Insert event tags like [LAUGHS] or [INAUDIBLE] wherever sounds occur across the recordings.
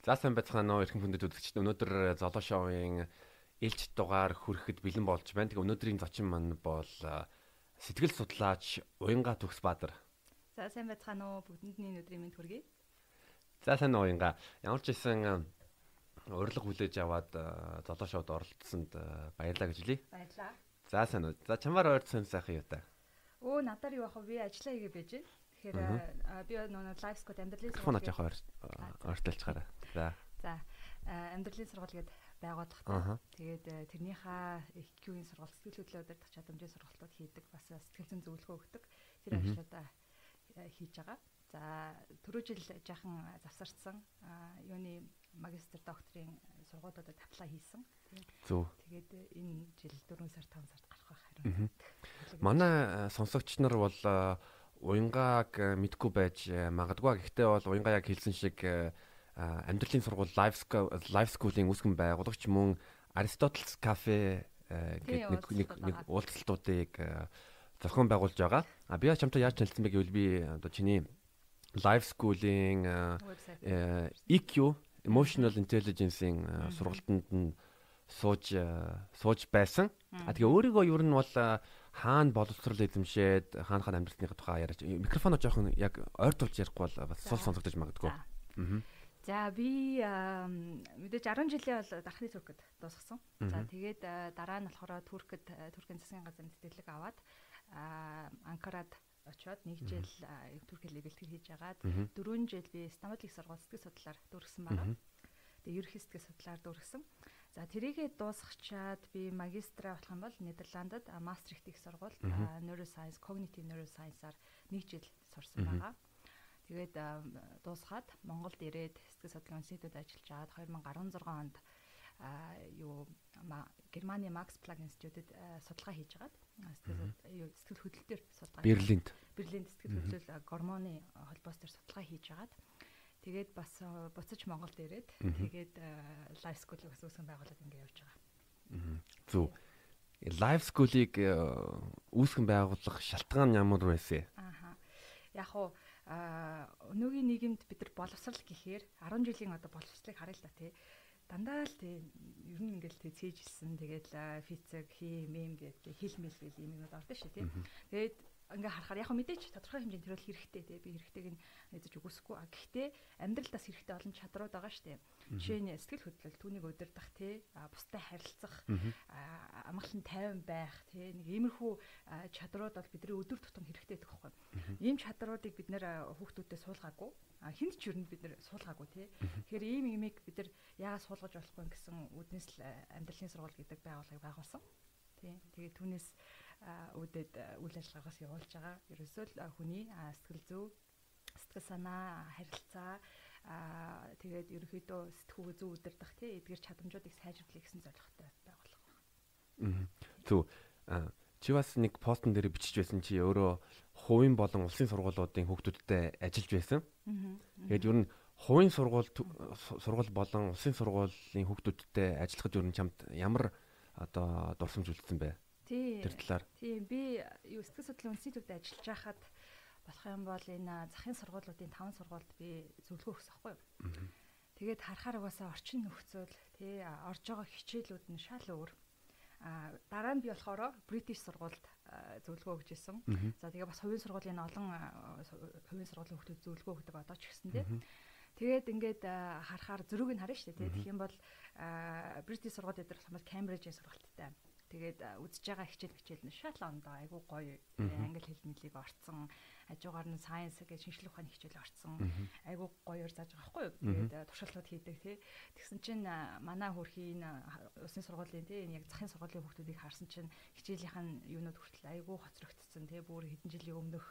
За сайн байцгаана уу эрхэм хүндэт үзэгчид. Өнөөдөр Золоо шоуын ээлж дугаар хүрэхэд бэлэн болж байна. Тэгээ өнөөдрийн зочин маань бол сэтгэл судлаач Уянга Төгс Баатар. За сайн байцгаана уу бүгдэндний өдрийн мэнд хүргэе. За сайн Уянга. Ямар ч байсан урилга хүлээж аваад Золоо шоуд оролцсонд баярлалаа гэж хэлье. Баярлалаа. За сайн уу. За чамаар ойрхон сайхан юу та? Өө надаар юу ах вэ? Би ажиллаа хийгээ байж байна. Тэгэхээр би нөгөө лайв скот амьдралын сургууль яг ойртолцгаараа. За. За амьдралын сургууль гээд байгууллагатай. Тэгээд тэрнийхээ EQ-ийн сургалт сэтгэл хөдлөлөө удирдах чадамжийн сургалтууд хийдэг. Бас сэтгэл зүйн зөвлөгөө өгдөг. Тэр ажлуудаа хийж байгаа. За түрүү жил жаахан завсарсан юуны магистр докторийн сургуулиудад аплай хийсэн. Зөв. Тэгээд энэ жил 4 сар 5 сард гарах байх харин. Манай сонсогч нар бол уянгааг э, мэдгүй байж э, магадгүй. Гэхдээ бол уянгаа яг хэлсэн шиг э, амьдралын сургууль live live school-ийн үүсгэн байгуулагч мөн Aristoteles Cafe гэдэг нэг нэг уулзалтуудыг зохион байгуулж байгаа. А би чамтай яаж танилцсан бэ гэвэл би одоо чиний live school-ийн EQ emotional intelligence-ийн сургалтанд нь сууж сууж байсан. А тэгээ өөрийгөө ер нь бол хаана боловсрал эзэмшээд хаана амьдралынхаа тухай яриач микрофоноо жоохон яг ойртуулж ярихгүй бол бас сул сонсогдож магадгүй. За би мэдээж 10 жилийн бол дархны туркэд дуусгасан. За тэгээд дараа нь болохоор туркэд туркийн засгийн газрын тэтгэлэг аваад Анкарад очоод нэг жил турк хэлийг бэлтгэр хийж агаад 4 жил би Стамбул их сургууль сэтгэл судлаар дүүргсэн байгаа. Тэгээд ерөнхий сэтгэл судлаар дүүргсэн. За тэрийгээ дуусгачаад би магистраа болох юм бол Нидерландад Мастрихт их сургуульд neuroscience, cognitive neuroscience-аар нэг жил сурсан байгаа. Тэгээд дуусгаад Монголд ирээд сэтгэл судлалын институтад ажиллаж аваад 2016 онд юу Германы Max Planck институтэд судалгаа хийж агаад сэтгэл хөдлөл төр судалгаа Берлинд Берлинд сэтгэл хөдлөл гормоны холбоос төр судалгаа хийж агаад Тэгээд бас буцаж Монголд ирээд тэгээд лайв скул бас үүсгэн байгуулад ингэ явж байгаа. Зүг. Лайв скулыг үүсгэн байгуулах шалтгаан ямар байсан? Ааха. Яг уу өнөөгийн нийгэмд бид нар боловсрал гэхээр 10 жилийн одоо боловсралыг харъя л да тий. Дандаа л тий ер нь ингээл тий цээжилсэн тэгээд физик, хим, эм гэдэг хил мэл гэл юм юмуд ордоо шүү тий. Тэгээд ингээ харахаар яг мэдээч тодорхой хэмжээнд тэрүүл хэрэгтэй тий би хэрэгтэйг нь нэзэж үгүйсэхгүй а гэхдээ амьдралдаас хэрэгтэй олон чадрууд байгаа штэ. Жишээ нь сэтгэл хөдлөл түүнийг удирдах тий бустай харилцах амгалан тайван байх тий нэг иймэрхүү чадрууд бол бидний өдөр тутам хэрэгтэй гэдэг хэвхэв ийм чадруудыг бид нэр хүүхдүүдэд суулгаагүй. Хинт ч юу бид нэр суулгаагүй тий тэгэхээр ийм имийг бид нар яагаад суулгаж болохгүй гэсэн үднэс л амьдралын сургууль гэдэг байгууллагыг байгуулсан. Тий тэгээд түүнээс үдэд үйл ажиллагаагаас явуулж байгаа. Ерөөсөө л хүний сэтгэл зүй, сэтгэл санаа, харилцаа аа тэгээд ерөөхдөө сэтгүүг зүй удирдах тий эдгээр чадамжуудыг сайжруулах гэсэн зорилготой байгууллага байна. Зөв. Чи бас нэг постн дээр бичиж байсан чи өөрөө хувийн болон улсын сургуулиудын хүүхдүүдтэй ажиллаж байсан. Тэгээд ер нь хувийн сургууль сургууль болон улсын сургуулийн хүүхдүүдтэй ажиллахад ер нь чамд ямар одоо дурсамж үлдсэн бэ? Тэр талаар. Тийм би юу сэтгэл судлалын институтад ажиллаж байхад болох юм бол энэ захын сургуулиудын таван сургуульд би зөвлөгөө өгсөн байхгүй юу. Тэгээд харахаар угаасаа орчин нөхцөл тий орж байгаа хичээлүүд нь шал өөр. А дараа нь би болохоор British сургуульд зөвлөгөө өгч исэн. За тэгээ бас хувийн сургуулийн олон хувийн сургуулийн хүмүүс зөвлөгөө өгдөг одоо ч гэсэн тий. Тэгээд ингээд харахаар зөрүүг нь харна шүү дээ тий. Тэгэх юм бол British сургууль дээр болох юм бол Cambridge-ийн сургуульттай Тэгээд үзэж байгаа хичээл хичээл нь шал ондоо айгүй гоё англи хэл мэдлийг орцсон хажуугаар нь science гэж шинжлэх ухааны хичээл орцсон айгүй гоёор зааж байгаа байхгүй юу? Тэгээд туршилтууд хийдэг тий. Тэгсэн чинь манай хөрхийн улсын сургуулийн тий энэ яг захын сургуулийн хүүхдүүдийг харсан чинь хичээлийнх нь юунууд хүртэл айгүй хоцрогдсон тий бүр хэдэн жилийн өмнөх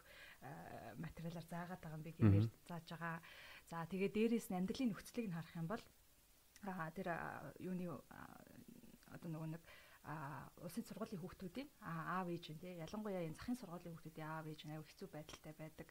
материалаар заагаад байгаа юм би гэмээр зааж байгаа. За тэгээд дээрээс нь амьдралын нөхцөлийг нь харах юм бол тэр юуны одоо нөгөө нэг улсын сургуулийн хүүхдүүдийн аав ээж нь тий ялангуяа энэ захын сургуулийн хүүхдүүдийн аав ээж нь аюу хэцүү байдалтай байдаг.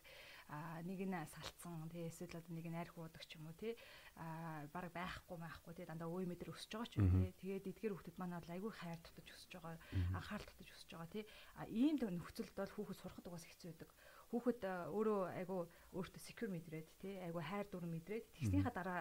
А нэг нь салцсан тий эсвэл одоо нэг нь арх уудаг ч юм уу тий а баг байхгүй байхгүй тий дандаа үй мэдэр өсөж байгаа ч юм тий тэгээд эдгээр хүүхдүүд маань бол айгүй хайр тутаж өсөж байгаа анхаарал тутаж өсөж байгаа тий а ийм нөхцөлд бол хүүхэд сурахад угаас хэцүү байдаг. Хүүхэд өөрөө айгүй өөртөө secure мэдрээд тий айгүй хайр дур мэдрээд тэгснийхаа дараа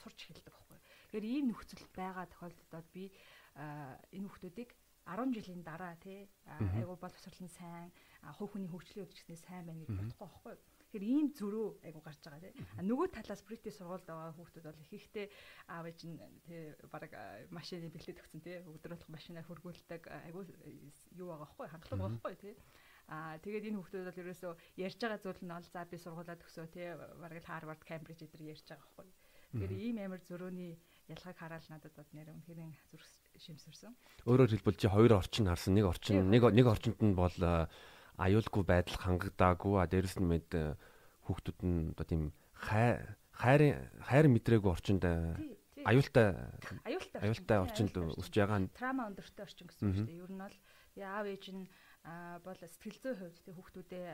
сурч эхэлдэг байхгүй. Тэгэхээр ийм нөхцөл байгаа тохиолдолд би энэ хүүхдүүдийг 10 жилийн дараа тий айгу боловсрол нь сайн хувь хүний хөгжлийн үдчснээ сайн байна гэж бодохгүй байхгүй. Тэгэхээр ийм зөрөө айгу гарч байгаа тий. Нөгөө талаас бритиш сургуульд байгаа хүүхдүүд бол их ихтэй аав ээж нь тий баг машины бэлдээд өгсөн тий өдрөөлөх машинаар хөргүүлдэг айгу юу байгаа байхгүй хангалуун байгаа байхгүй тий. Аа тэгээд энэ хүүхдүүд бол ерөөсөө ярьж байгаа зүйл нь бол за би сургуулаа төгсөө тий бараг л Harvard Cambridge эдэр ярьж байгаа байхгүй. Тэгэхээр ийм амар зөрөөний ялгааг хараад надад бод нэр үнхээр зүрх шимсэрсэн. Өөрөөр хэлбэл чи хоёр орчин харсан. Нэг орчин нэг нэг орчинд нь бол аюулгүй байдал хангагдаагүй. А дээрэс нь мэд хүүхдүүд нь одоо тийм хай хайрын хайр мэдрээгүй орчинд аюултай аюултай орчинд өсөж байгаа нь. Трама өндөртэй орчин гэсэн үг шүү дээ. Ер нь бол яав ээж нь бол сэтгэл зүйн хувьд тэг хүүхдүүдэд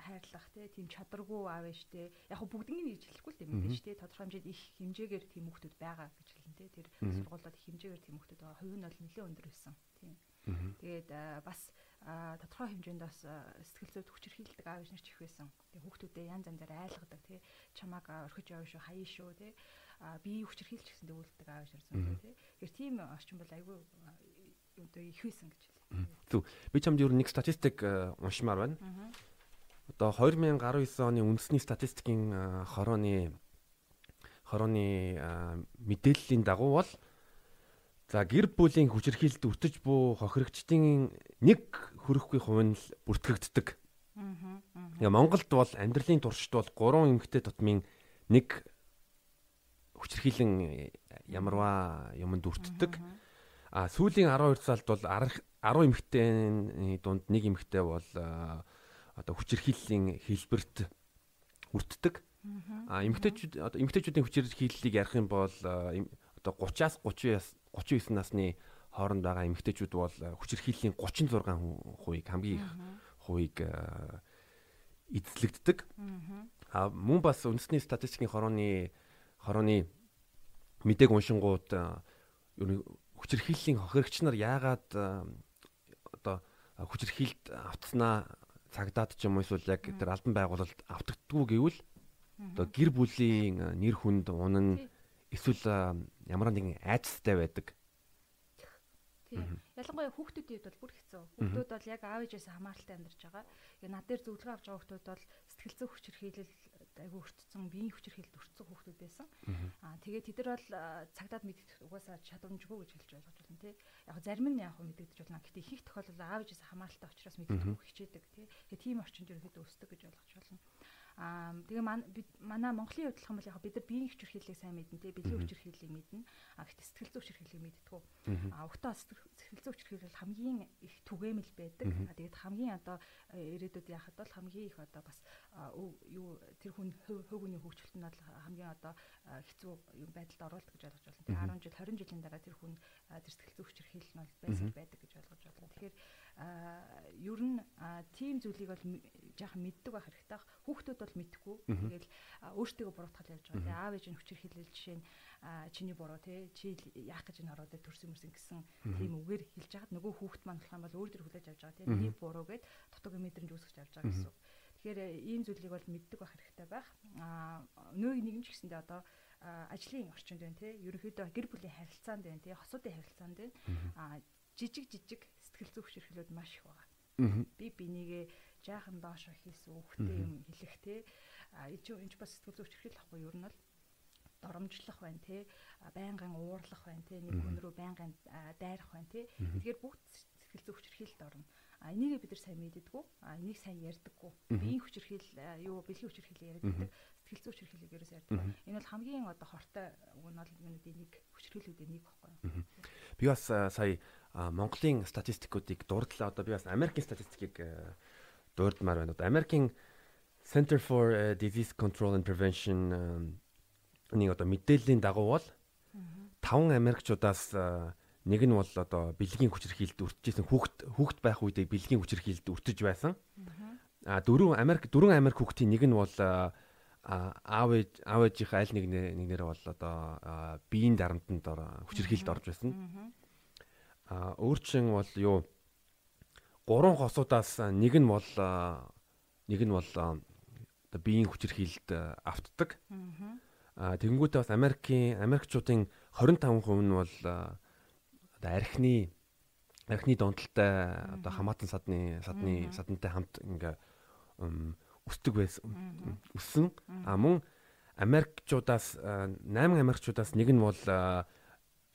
хайрлах тийм чадваргүй аав ээжтэй яг хөө бүгднийг нэг хэлэхгүй л юм биш тий тодорхой хэмжээнд их хэмжээгээр тийм хүүхдүүд байгаа гэж хэлнэ тий тэр сургуулиуд их хэмжээгээр тийм хүүхдүүд байгаа. Хувь нь бол нэлээд өндөр байсан. Тийм. Тэгээд бас тодорхой хэмжээнд бас сэтгэл зүйд хүчрхийлдэг аав ээж нар ч их байсан. Тэг хүүхдүүдэд янз янзаар айлгадаг тий чамааг орхиж явна шүү хаяа шүү тий би хүчрхийлж гэсэн дэгүүлдэг аав ээж нар зүүн тий тэгэхээр тийм орчин бол айгүй одоо их байсан гэж Зүг. Би чамд ер нь нэг статистик э, уншмаар байна. Одоо 2019 оны үндэсний статистикийн э, хорооны хорооны э, мэдээллийн дагуу бол за гэр бүлийн хүчирхийлэлд өртөж буй хохирогчдын нэг хөрөхгүй хувь нь бүртгэгддэг. Аа. Монголд бол амьдралын туршид бол 3 эмэгтэй тутмын нэг хүчирхийлэн ямарваа юмд өртдөг. А сүүлийн 12 сард бол 10 эмэгтэйний дунд нэг эмэгтэй бол одоо хүчирхийллийн хэлбэрт өртдөг. А эмэгтэйчүүд одоо эмэгтэйчүүдийн хүчирхийллийг ярих юм бол одоо 30-аас 30-аас 39 насны хооронд байгаа эмэгтэйчүүд бол хүчирхийллийн 36% хамгийн их хувийг эзлэгддэг. А мөн бас үндэсний статистикийн хорооны хорооны мэдээг уншингууд хүчирхийллийн хохирогч нар яагаад одоо хүчирхийлд автснаа цагдаад ч юм уу эсвэл яг тэр албан байгуулалт автагддгүй гэвэл одоо гэр бүлийн нэр хүнд унан эсвэл ямар нэгэн айцтай байдаг. Тийм. Ялангуяа хүүхдүүдийн хувьд бол бүр хэцүү. Хүүхдүүд бол яг аав ээжээс хамааралтай амьдарч байгаа. Яг над дээр зөвлөгөө авч байгаа хүүхдүүд бол сэтгэл зүйн хүчирхийлэл айгүй өртсөн, биеийн хүчирхийлэлд өртсөн хүүхдүүд байсан. Аа тэгээд тэд нар бол цагдаад мэддэг угаасаа чадамжгүй гэж хэлж ойлгож байна тий. Яг зарим нь яг мэддэгдэж байна. Гэтэ их их тохиолдолд аав ээжээс хамааралтай учраас мэддэг хичээдэг тий. Тэгээд тийм орчинд ерөөдөө өсдөг гэж ойлгож байна. Аа тэгээ манай Монголын хувьд юм бол яг бид нар биеийн хүчирхийллийг сайн мэднэ тий бэлгийн хүчирхийллийг мэднэ. А гэхдээ сэтгэл зүйн хүчирхийллийг мэддэггүй. А өгтөө сэтгэл зүйн хүчирхийлэл хамгийн их түгээмэл байдаг. А тэгээд хамгийн одоо ирээдүйд яхад бол хамгийн их одоо бас юу тэр хүн хөвгүний хөгжөлт нь бол хамгийн одоо хэцүү юм байдалд оруулдаг гэж ойлгож байна. Тэгээ 10 жил 20 жилийн дараа тэр хүн тэр сэтгэл зүйн хүчирхийлэл нь бол байсан байдаг гэж ойлгож байна. Тэгэхээр ер нь тийм зүйлийг бол жаахан мэддэг байх хэрэгтэй. Хүүхдүүд бол мэдхгүй. Тэгэл өөртөө буруутгал явж байгаа. Тэгээ аав ээж нь хүчээр хэлэл жишээ нь чиний буруу те чи яах гэж энэ ороод төрсөн мөрсөн гэсэн тийм үгээр хэлж хагаад нөгөө хүүхд маань болох юм бол өөр дөр хүлээж авч байгаа те миний буруу гэд дутуугийн мэдрэмж үүсгэж авч байгаа гэсэн. Тэгэхээр ийм зүйлийг бол мэддэг байх хэрэгтэй байх. Аа нөөг нэгэн ч гэсэндээ одоо ажлын орчинд байна те ерөнхийдөө гэр бүлийн харилцаанд байна те хосуудын харилцаанд байна. Аа жижиг жижиг сэтгэл зүйн хүчирхлүүд маш их байгаа. Би бинийгээ жаахан доошо хийсэн үхтэй юм хэлэх те. А энэ ч бас сэтгэл зүйн хүчирхэл ахгүй юу? Ер нь бол доромжлох байна те. Байнгын уурлах байна те. Нэг рүү байнгын дайрах байна те. Тэгэхээр бүгд сэтгэл зүйн хүчирхийлэлд орно. А энийг бид нар сайн мэддэггүй. А энийг сайн ярьдаггүй. Биеийн хүчирхийл юу бэлгийн хүчирхийлэл ярьдаг. Сэтгэл зүйн хүчирхийлэл ерөөс ярьдаг. Энэ бол хамгийн одоо хортой үг нь бол юунуудын нэг хүчирхийлүүдийн нэг баггүй. Би бас сая Монголын статистикуудыг дурдлаа. Одоо би бас Америкийн статистикийг дурдмаар байна. Одоо Америкийн Center for Disease Control and Prevention нэг одоо мэдээллийн дагуу бол 5 Америкчуудаас Нэг нь бол одоо бэлгийн хүчирхийлэлд өртөжсэн хүүхд хүүхд байх үедээ бэлгийн хүчирхийлэлд өртөж байсан. А дөрөв Америк дөрвөн Америк хүүхдийн нэг нь бол аав аав ээжийнхээ аль нэг нэгнээр бол одоо биеийн дарамтанд хүчирхийлэлд орж байсан. А өөрчн бол юу? Гурван хосуудаас нэг нь бол нэг нь бол одоо биеийн хүчирхийлэлд автдаг. А тэгэнгүүтээ бас Америкийн Америкчуудын 25% нь бол одоо архины архины донтолтой одоо хамаатан садны садны садантай хамт ингээ өсдөг байсан өссөн а мөн Америкчуудаас 8 Америкчуудаас нэг нь бол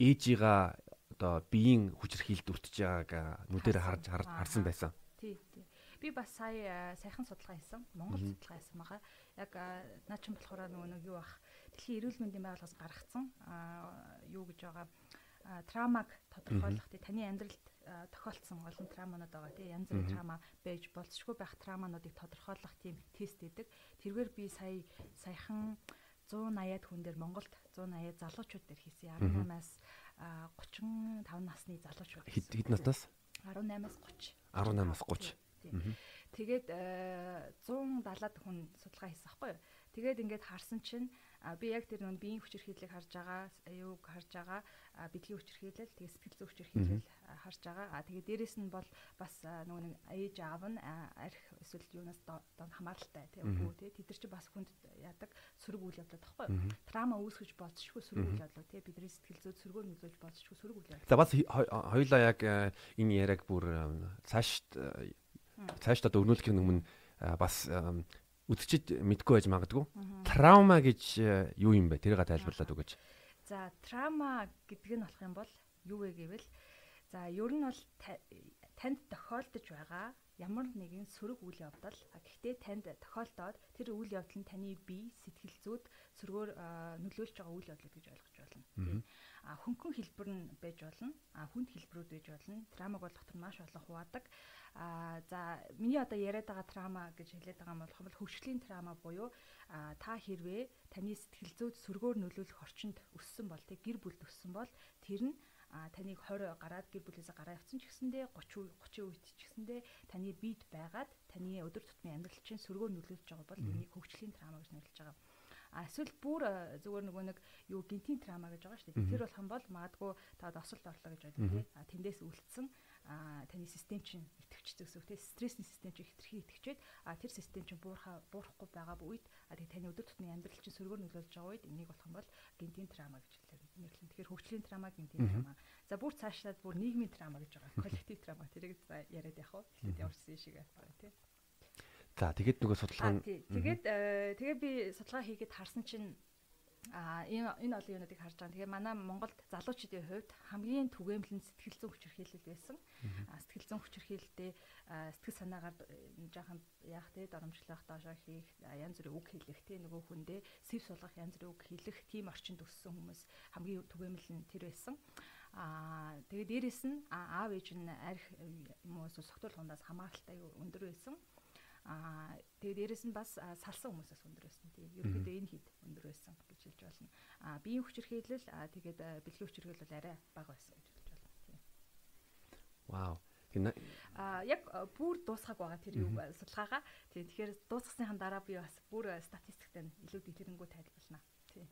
ээжига одоо биеийн хүчирхийлд өртөж байгааг нүдээр харж харсан байсан. Тий, тий. Би бас сая сайхан судалгаа хийсэн. Монгол судалгаа хийсэн байгаа. Яг наа чин болохоор нөгөө нэг юу бах Дэлхийн эрүүл мэндийн байгууллагаас гаргацсан юу гэж байгаа травмаг тодорхойлох тий таны амьдралд тохиолдсон олон травманууд байгаа тий янз бүрийн траума байж болцшгүй байх травмануудыг тодорхойлох тийм тест гэдэг. Тэргээр би сая саяхан 180-аад хүн дээр Монголд 180 залуучууд дээр хийсэн 18-аас 35 насны залуучууд. Хэд наснаас? 18-аас 30. 18-аас 30. Тэгээд 170-аад хүн судалгаа хийсэн байхгүй юу? Тэгээд ингээд харсан чинь би яг тэр нөө биеийн хүчирхийллийг харж байгаа, юуг харж байгаа, бэлгийн хүчирхийлэл, тэгээ сэтгэл зүйн хүчирхийлэл харж байгаа. А тэгээ дээрэс нь бол бас нөгөө нэг ээж аав нь арх эсвэл юунаас дон хамааралтай тийм үү тий тэд нар чи бас хүнд яадаг сөрөг үйл явдлууд тахгүй трама үүсгэж болцшгүй сөрөг үйл явдлууд тий бидний сэтгэл зүйд сөргөөр нөлөөлж болцшгүй сөрөг үйл явдал. За бас хоёулаа яг энэ яриаг бүр цааш цааш одоо өрнүүлэхийн өмнө бас үзэгчд мэдгүй байж магадгүй. Траума гэж э, юу юм бэ? Тэрийг тайлбарлаад өгөөч. За, траума гэдэг нь болох юм бол юу вэ гэвэл за, ер нь бол танд тохиолдож байгаа ямар нэгэн сөрөг үйл явдал гэхдээ танд тохиолдоод тэр үйл явдал нь таны бие, сэтгэл зүйд сөргөөр нөлөөлж байгаа үйл явдал гэж ойлгож болно. А хөнгөн хэлбэр нь байж болно. А хүнд хэлбэрүүд байж болно. Травмаг бол дотор маш олон хуваадаг. А за миний одоо яриад байгаа трама гэж хэлээд байгаа юм бол хөвшлийн трама буюу та хэрвээ таны сэтгэл зүйд сөргөөр нөлөөлөх орчинд өссөн бол тэг гэр бүлд өссөн бол тэр нь таныг 20 гараад гэр бүлээсээ гараа явцсан ч гэсэндээ 30 30 үед ч гэсэндээ таны биед байгаад таны өдөр тутмын амьдрал чинь сөргөөр нөлөөлж байгаа бол энийг хөгжлийн трама гэж нэрлэж байгаа. А эсвэл бүр зүгээр нөгөө нэг юу гинтийн трама гэж байгаа шүү дээ. Тэр болох юм бол магадгүй та осолд орлоо гэж байдаг тийм. А тэндээс үлдсэн а таны систем чинь итгэвчдэг гэсэн үг тийм стрессний систем чинь хитрхи итгэвчээд а тэр систем чинь буурхаа буурахгүй байгаа үед а тэгээ таны өдөр тутмын амьдрал чинь сөргөөр нөлөөлж байгаа үед энийг болох юм бол гинтийн трама гэж нэрлэн. Тэгэхээр хөгжлийн трама гинтийн трама. За бүр цаашлаад бүр нийгмийн трама гэж байгаа. Коллектив трама тэрийг яриад явах? Эхлээд ямарсан шиг байна тийм. За тэгээд нөгөө судалгаа нь тэгээд э, тэгээ би судалгаа хийгээд харсан чинь А энэ энэ олон юмнуудыг харж байгаа. Тэгээ манай Монголд залуучдын хувьд хамгийн түгээмэл нь сэтгэл зүйн хүчирхийлэл байсан. А сэтгэл зүйн хүчирхийлэлдээ сэтгэл санаагаар жаахан яах те доромжлох доошоо хийх янз бүрийн үг хэлэх те нөгөө хүндээ сэв сулгах янз бүрийн үг хэлэх тийм орчинд өссөн хүмүүс хамгийн түгээмэл нь тэр байсан. Аа тэгээ дээрэс нь аав ээж нь арх юм уу согтуулгандаас хамааралтай өндөр байсан. Аа тэгээ дээрэс нь бас салсан хүмүүсээс өндөр байсан тийм. Ерөнхийдөө энэ хэд өндөр байсан гэж хэлж болно. Аа биеийн хүчирхийлэл аа тэгээд бэлгийн хүчирхийлэл бол арай бага байсан гэж хэлж болно тийм. Вау. Аа яг бүр дуусгаг байгаа тэр юу судалгаагаа. Тийм тэгэхээр дуусгасныхан дараа би бас бүр статистиктэй илүү дэлгэрэнгүй тайлбарлана. Тийм.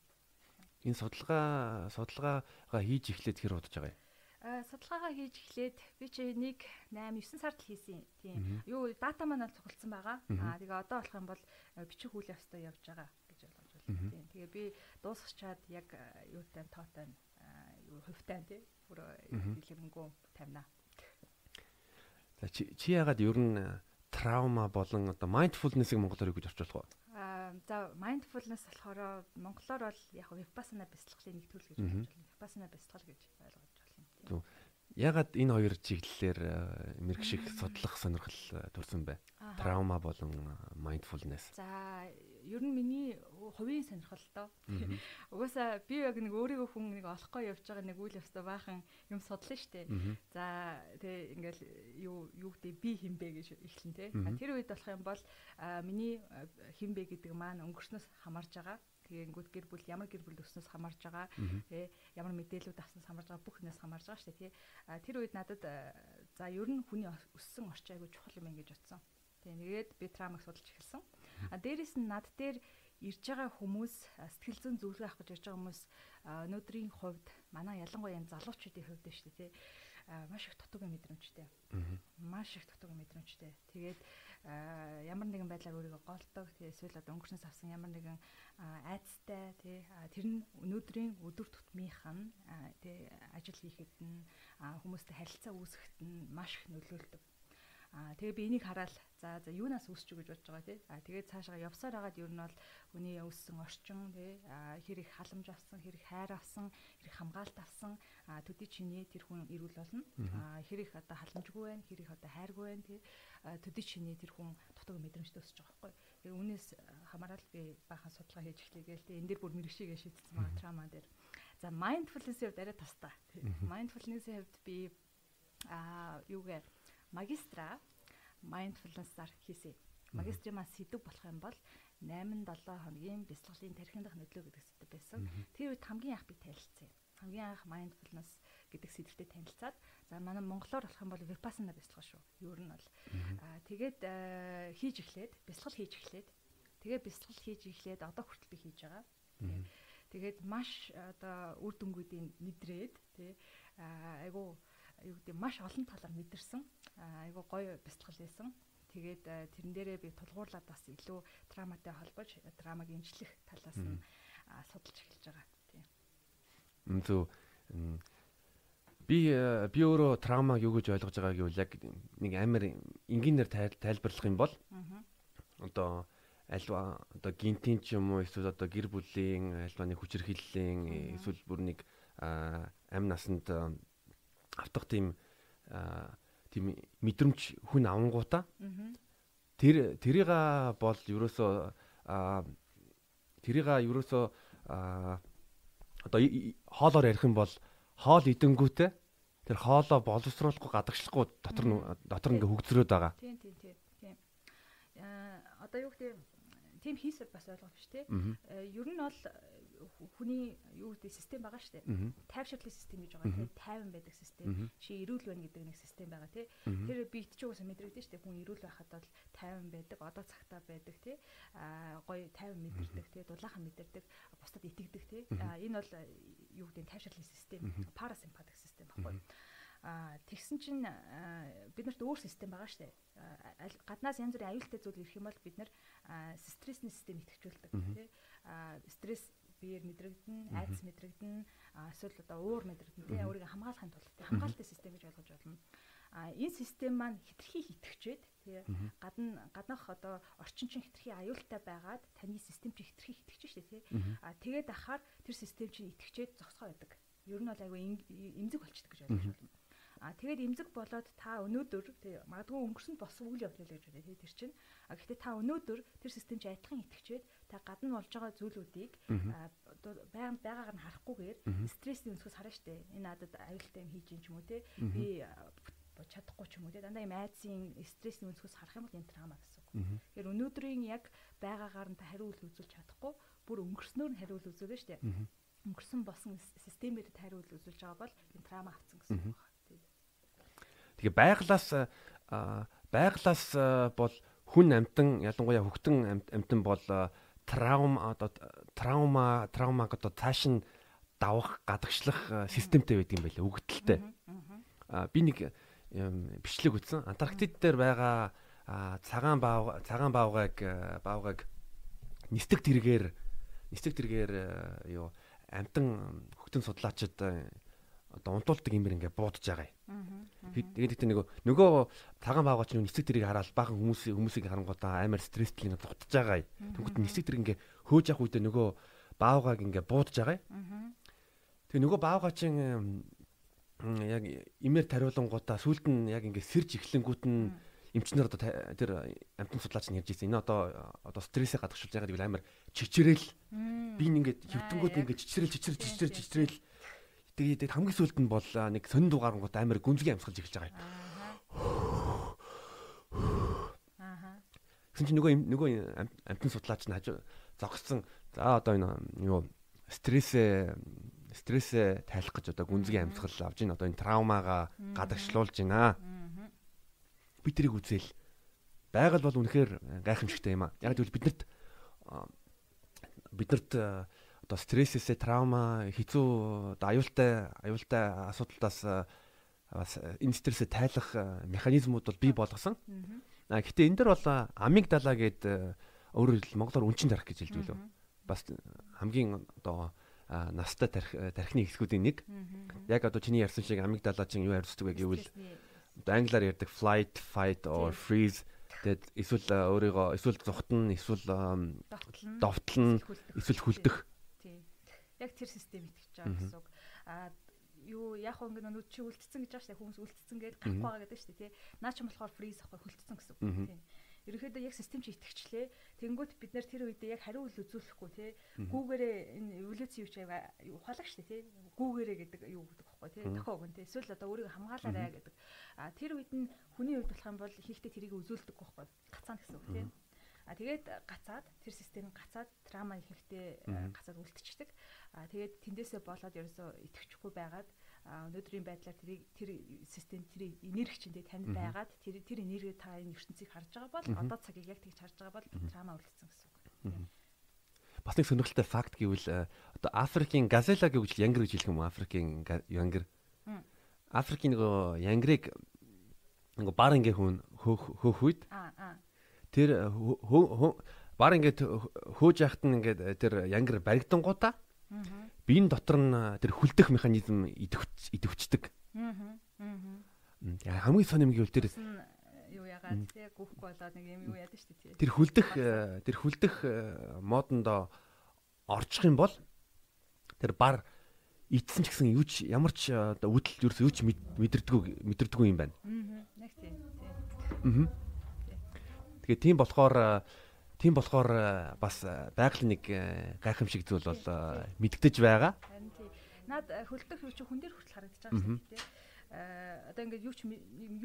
Энэ судалгаа судалгаагаа хийж эхлээд хэр удаж байгаа юм? Судалгаагаа хийж эхлээд би чи нэг 8 9 сард хийсэн тийм. Юу дата маань цугласан байгаа. Аа тэгээ одоо болох юм бол бичих үйл явцтай явж байгаа гэж ойлгож байна. Тийм. Тэгээ би дуусгачаад яг юутай тоотой юу хувьтай тий. Бүр дэлгэрэнгүй тавина. За чи чи ягаад ер нь траума болон одоо mindfulness-ыг монголоор юу гэж орчуулах вэ? За mindfulness болохоор монголоор бол яг vipassana бясалгалын нэг төрөл гэж байна. Vipassana бясалгал гэж ойлгож Ягаад энэ хоёр чиглэлээр э, мэрэгших [LAUGHS] судлах сонирхол э, төрсэн бэ? Траума болон mindfulness. За, ер нь миний хувийн сонирхол доо. [LAUGHS] Угаасаа би яг нэг өөрийгөө хүн нэг олохгүй явж байгаа нэг үйл явцтай баахан юм судлаа штэ. За, тэгээ ингээл юу юу гэдэг би хинбэ гэж эхлэн тэ. Тэр үед болох юм бол миний хинбэ гэдэг маань өнгөрснөөс хамаарж байгаа тэгэнгүүт гэр бүл ямар гэр бүл өснөөс хамаарж байгаа тий. Ямар мэдээлүүд авснаас хамаарж байгаа бүх юмнаас хамаарж байгаа шүү дээ тий тэр үед надад за ер нь хүний өссөн орчин айгуу чухал юм гэж утсан тий нэгээд би травмаг судалж эхэлсэн. А дээрэс нь над дээр ирж байгаа хүмүүс сэтгэл зүйн зөвлөгөө авах гэж ирж байгаа хүмүүс өнөөдрийн хувьд манай ялангуяа залуучуудын хувьд шүү дээ тий. Маш их дутуугийн мэдрэмжтэй. Маш их дутуугийн мэдрэмжтэй. Тэгээд ямар нэгэн байдлаар өөрийгөө голдог. Тэгээ эсвэл одоо өнгөрснөөс авсан ямар нэгэн айцтай тий тэр нь өнөөдрийн өдөр тутмынх нь тий ажил хийхэд нь хүмүүстэй харилцаа үүсгэхэд нь маш их нөлөөлдөг. Аа тэгээ би энийг хараад за за юунаас үүсч гэж бодож байгаа тий. Аа тэгээд цаашаа явсаар хагаад ер нь бол хүний өссөн орчин тий хэр их халамж авсан, хэр их хайр авсан, хэр их хамгаалт авсан, аа төдий чиний тэр хүн ирүүл болно. Аа хэр их одоо халамжгүй байна, хэр их одоо хайргүй байна тий. Төдий чиний тэр хүн дутуу мэдрэмжтэй өсөж байгаа байхгүй. Тэгээ үүнээс хамаарал би баахан судалгаа хийж эхлэе гээл тий. Энд дээр бүр мэрэгшигээ шийдсэн байгаа трама дээр. За mindfulness-ийн хувьд арай тустай. Mindfulness-ийн хувьд би аа юугээ магистра mindfulness-аар хийсэн. Магистрийн маань сэдв болох юм бол 8-7 хоногийн бяцлаглалын тархинд дах нөлөө гэдэг сэдв байсан. Тэр үед хамгийн анх би танилцсан. Хамгийн анх mindfulness гэдэг сэдвтэй танилцаад за манай монголоор болох юм бол vipassana бяцлага шүү. Ер нь бол аа тэгээд хийж эхлээд бяцлал хийж эхлээд тэгээд бяцлал хийж эхлээд одоо хүртэл би хийж байгаа. Тэгээд маш одоо үр дүнгуудын мэдрээд тий айгу юу гэдэг маш олон талаар мэдэрсэн. Айгу гоё бяцлал байсан. Тэгээд тэрэн дээрээ би тулгуурлаад бас илүү травматай холбож травмаг эмчлэх талаас нь судалж эхэлж байгаа. Тийм. Зөв би би өөрөө травмаг юу гэж ойлгож байгааг юу яг нэг амар энгийнээр тайлбарлах юм бол одоо альва одоо гинтийн ч юм уу эсвэл одоо гэр бүлийн альва нэг хүчирхийллийн эсвэл бүр нэг амь насанд автах тийм тийм мэдрэмж хүн авангуудаа тэр тэрийг бол ерөөсөө тэрийг ерөөсөө одоо хоолоор ярих юм бол хоол идэнгүүтээ тэр хоолоо боловсруулахгүй гадагшлахгүй дотор дотор ингээ хөгзрөөд байгаа. Тийм тийм тийм. Одоо юу гэдэг тийм хийсэл бас ойлгох биш тий. Ер нь бол хүний юу гэдэг систем байгаа шүү дээ. Тайвширлын систем гэж байгаа тийм тайван байдаг систем. Чи эрүүл байна гэдэг нэг систем байгаа тий. Тэр биет ч уусаа мэдрэгдэн шүү дээ. Хүн эрүүл байхад бол тайван байдаг, одоо цагтаа байдаг тий. Аа гоё тайван мэдэрдэг тий. Дулаахан мэдэрдэг, бусдад итгэдэг тий. Энэ бол юу гэдэг тайвширлын систем, парасимпатик систем баггүй. А тэгсэн чинь бид нарт өөр систем байгаа шүү дээ. Гаднаас янз бүрийн аюултай зүйл ирэх юм бол бид нар стрессний систем идэвхжүүлдэг тий. А стресс биеэр мэдрэгдэн, айдас мэдрэгдэн, эсвэл одоо уур мэдрэгдэн тий өөрийгөө хамгаалахын тулд хамгаалалтын систем гэж ойлгож болно. А энэ систем маань хитрхи хитгэжээд тий гадна гаднах одоо орчин чинь хитрхи аюултай байгаад таны систем чинь хитрхи хитгэж штэ тий. А тэгээд ахаар тэр систем чинь итгэжээд зогсгоо байдаг. Ер нь бол айгүй эмзэг болчихдог гэж ойлгож байна. А тэгээд эмзэг болоод та өнөөдөр тий магадгүй өнгөрсөнд болсон үйл явдал гэж байна тий тэр чинь. А гэхдээ та өнөөдөр тэр систем чинь адилхан итгэжээд та гадна болж байгаа зүйлүүдийг байнга байгаагаар нь харахгүйгээр стрессийн өнцгөөс харна штэ. Энэ надад аюултай юм хийж юм ч юм уу тий. Би чадахгүй ч юм уу тий. Дандаа юм айдсын стрессийн өнцгөөс харах юм бол энэ трама гэсэн үг. Тэгэхээр өнөөдрийн яг байгаагаар нь та хариу үйл үзүүлж чадахгүй бүр өнгөрснөөр нь хариу үйл үзүүлнэ штэ. Өнгөрсөн болсон системээр хариу үйл үзүүлж байгаа бол энэ трама авцсан гэсэн үг байна Тэгээ байглаас байглаас бол хүн амтан ялангуяа хөвгтөн амтан бол травма одоо травма травмаг одоо цааш нь давах гадагшлах системтэй байдаг юм байлаа өгдөлтэй. Би нэг бичлэг үтсэн. Антарктид дээр байгаа цагаан баав цагаан баавгайг баавгайг нисдэг тэргээр нисдэг тэргээр юу амтан хөгтөн судлаачид одоо унтуулдаг юмэр ингээ буудаж байгаа юм. Тэгээд тэгтээ нөгөө нөгөө цагаан баагаа чинь нисэг тэрийг хараад баахан хүмүүс хүмүүсийг харангуудаа амар стресстэй ингээ дутаж байгаа юм. Тэгвэл нисэг тэр ингээ хөөж явах үедээ нөгөө баавгааг ингээ буудаж байгаа юм. Тэгээ нөгөө баавгаа чинь яг имээр тариулангуудаа сүулт нь яг ингээ сэрж эхлэнгүүт нь эмчнэр одоо тэр амтан судлаач нь ярьж ирсэн. Энэ одоо одоо стрессээ гадагшуулж байгаа гэвэл амар чичрээл би ингээд хөвтөнгүүд ингээд чичрээл чичрээл чичрээл чичрээл Тэгээд хамгийн сүүлд нь бол нэг сонин дугаарангууд амар гүнзгий амсгалж эхэлж байгаа юм. Аа. Гэсэн чинь нөгөө нөгөө амтны судлаач нь хажуу зогссон За одоо энэ юу стрессээ стрессээ тайлах гэж одоо гүнзгий амьсгал авж ийн одоо энэ траумаага гадагшлуулж байна. Би тэрийг үзээл байгаль бол үнэхээр гайхамшигтай юм а. Яг тэгвэл биднэрт биднэрт одоо стрессээсээ травма хэцүү аюултай аюултай асуудалтаас бас энэ стрессээ тайлах механизмууд бол бий болгосон. А гэтээ энэ дэр бол амигдала гэдэг өөрөөр хэлбэл монголоор үнчин тарих гэж хэлж билүү. Бас хамгийн одоо настай тарих тарихны хэсгүүдийн нэг. Яг одоо чиний ярьсан шиг амигдала чинь юу хариуцдаг вэ? Гэвэл одоо англиар ярьдаг flight, fight or freeze. Тэгээд эсвэл өөрийгөө эсвэл зүхтэн, эсвэл довтлон, эсвэл хүлдэх. Тий. Яг тэр систем итгэж байгаа гэсэн үг. А юу яг хөө ингэ нүд чи үлдсэн гэж байгаа шүү дээ хүмүүс үлдсэн гэж гарахгүй байгаа гэдэг шүү дээ тий. Наа чи болохоор freeze ахгүй хүлдсэн гэсэн үг тий ерөөхдөө яг систем чи итгэвчлээ. Тэнгүүт бид нэр тэр үедээ яг хариу үл үзүүлэхгүй те. Гүүгээрээ энэ эволюцийн үеч ухаалаг штэ те. Гүүгээрээ гэдэг юу гэдэг багхгүй те. Дахиад өгөн те. Эсвэл одоо өөрийгөө хамгаалаарай гэдэг. А тэр үед нь хүний хувьд болох юм бол хийхдээ тэрийг үзүүлдэг байхгүй. Гацаана гэсэн үг те. А тэгээд гацаад тэр систем гацаад трама ихэнхдээ гацаад үлдчихдэг. А тэгээд тэндээсээ болоод ерөөсөө итгэвчихгүй байгаад өнөөдрийн байдлаар тэрийг тэр систем тэр энерги чиндээ танд байгаад тэр тэр энерги та энэ ертөнцийг харж байгаа бол одоо цагийг яг тэгж харж байгаа бол трама үлдсэн гэсэн үг. Бас нэг сонирхолтой факт гэвэл э, одоо Африкийн газела гэж янгэр гэж хэлэх юм уу? Африкийн янгэр. Африкийн нөгөө янгрыг нөгөө бар ингээ хүн хөөх үед тэр э, бар ингээд хөөж яхад нь ингээд э, тэр янгэр баригдангуудаа биеийн дотор нь тэр хүлдэх механизм идэвчдэг. Аа. Хамгийн юм гэвэл тэр юу ягаад тий гүхгүй болоод нэг юм юу яд штэ тий. Тэр хүлдэх тэр хүлдэх модондоо орчих юм бол тэр бар итсэн ч гэсэн юу ч ямар ч үдэл ерөөс юу ч мэдэрдэггүй мэдэрдэггүй юм байна. Аа. Нэг тий. Аа. Тэгээ тийм болохоор Тийм болохоор э, бас э, байгалийн нэг э, гайхамшиг зүйл бол мэддэж байгаа. Наад хөлдөх юу чи хүн дээр хүртэл харагдаж байгаа шүү дээ. Одоо ингээд юу ч юм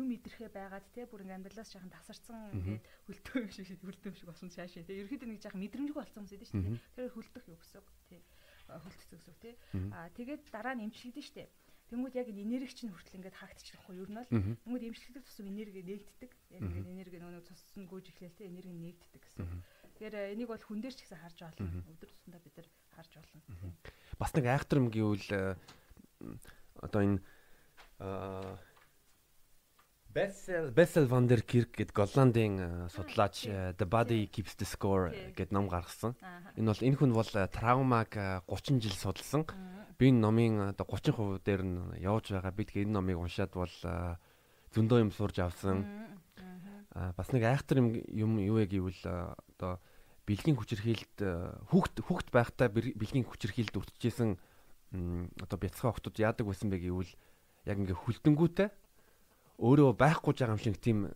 мэдрэхээ байгаад те бүр ингээд амьдралаас жаахан тасарсан ингээд хөлдөө юм шиг хөлдөө юм шиг болсон цаашаа те ерөөхдөө нэг жаахан мэдрэмжгүй болсон юм шүү дээ. Тэр хөлдөх юу гэсэн үг те хөлдөх гэсэн үг те. Аа тэгээд дараа нь эмчилэгдэн шүү дээ. Тэнгүүд яг энэ энерги чинь хүртэл ингээд хаагдчихлахгүй юу нь бол тэнгүүд эмчилдэг тусам энерги нээгддэг. Яг ингээд энерги нөгөө цус нь гүйж эхлээл энерги нээгддэг гэсэн. Тэгэхээр э, энийг бол хүн дээр ч гэсэн харж байна. Өдөр тутмдаа бид нар харж байна. Бас нэг айхтар юм гэвэл э, одоо энэ Bessel Bessel van der Kirk гэдэг Голландын судлаач The Body Keeps the Score гэдэг ном гаргасан. Энэ бол энэ хүн бол травмаг 30 жил судалсан. Би энэ номын одоо 30% дээр нь явж байгаа. Бид энэ номыг уншаад бол зөндөө юм сурж авсан. Бас нэг айхтар юм юм юу вэ гэвэл одоо бэлгийн хүчирхийлэлд хүүхд хүүхд байхдаа бэлгийн хүчирхийлэлд өртөжсэн одоо бяцхан охтууд яадаг байсан бэ гэвэл яг ингээ хүлдэнгүүтэй өөрөө байхгүй байгаа юм шиг тийм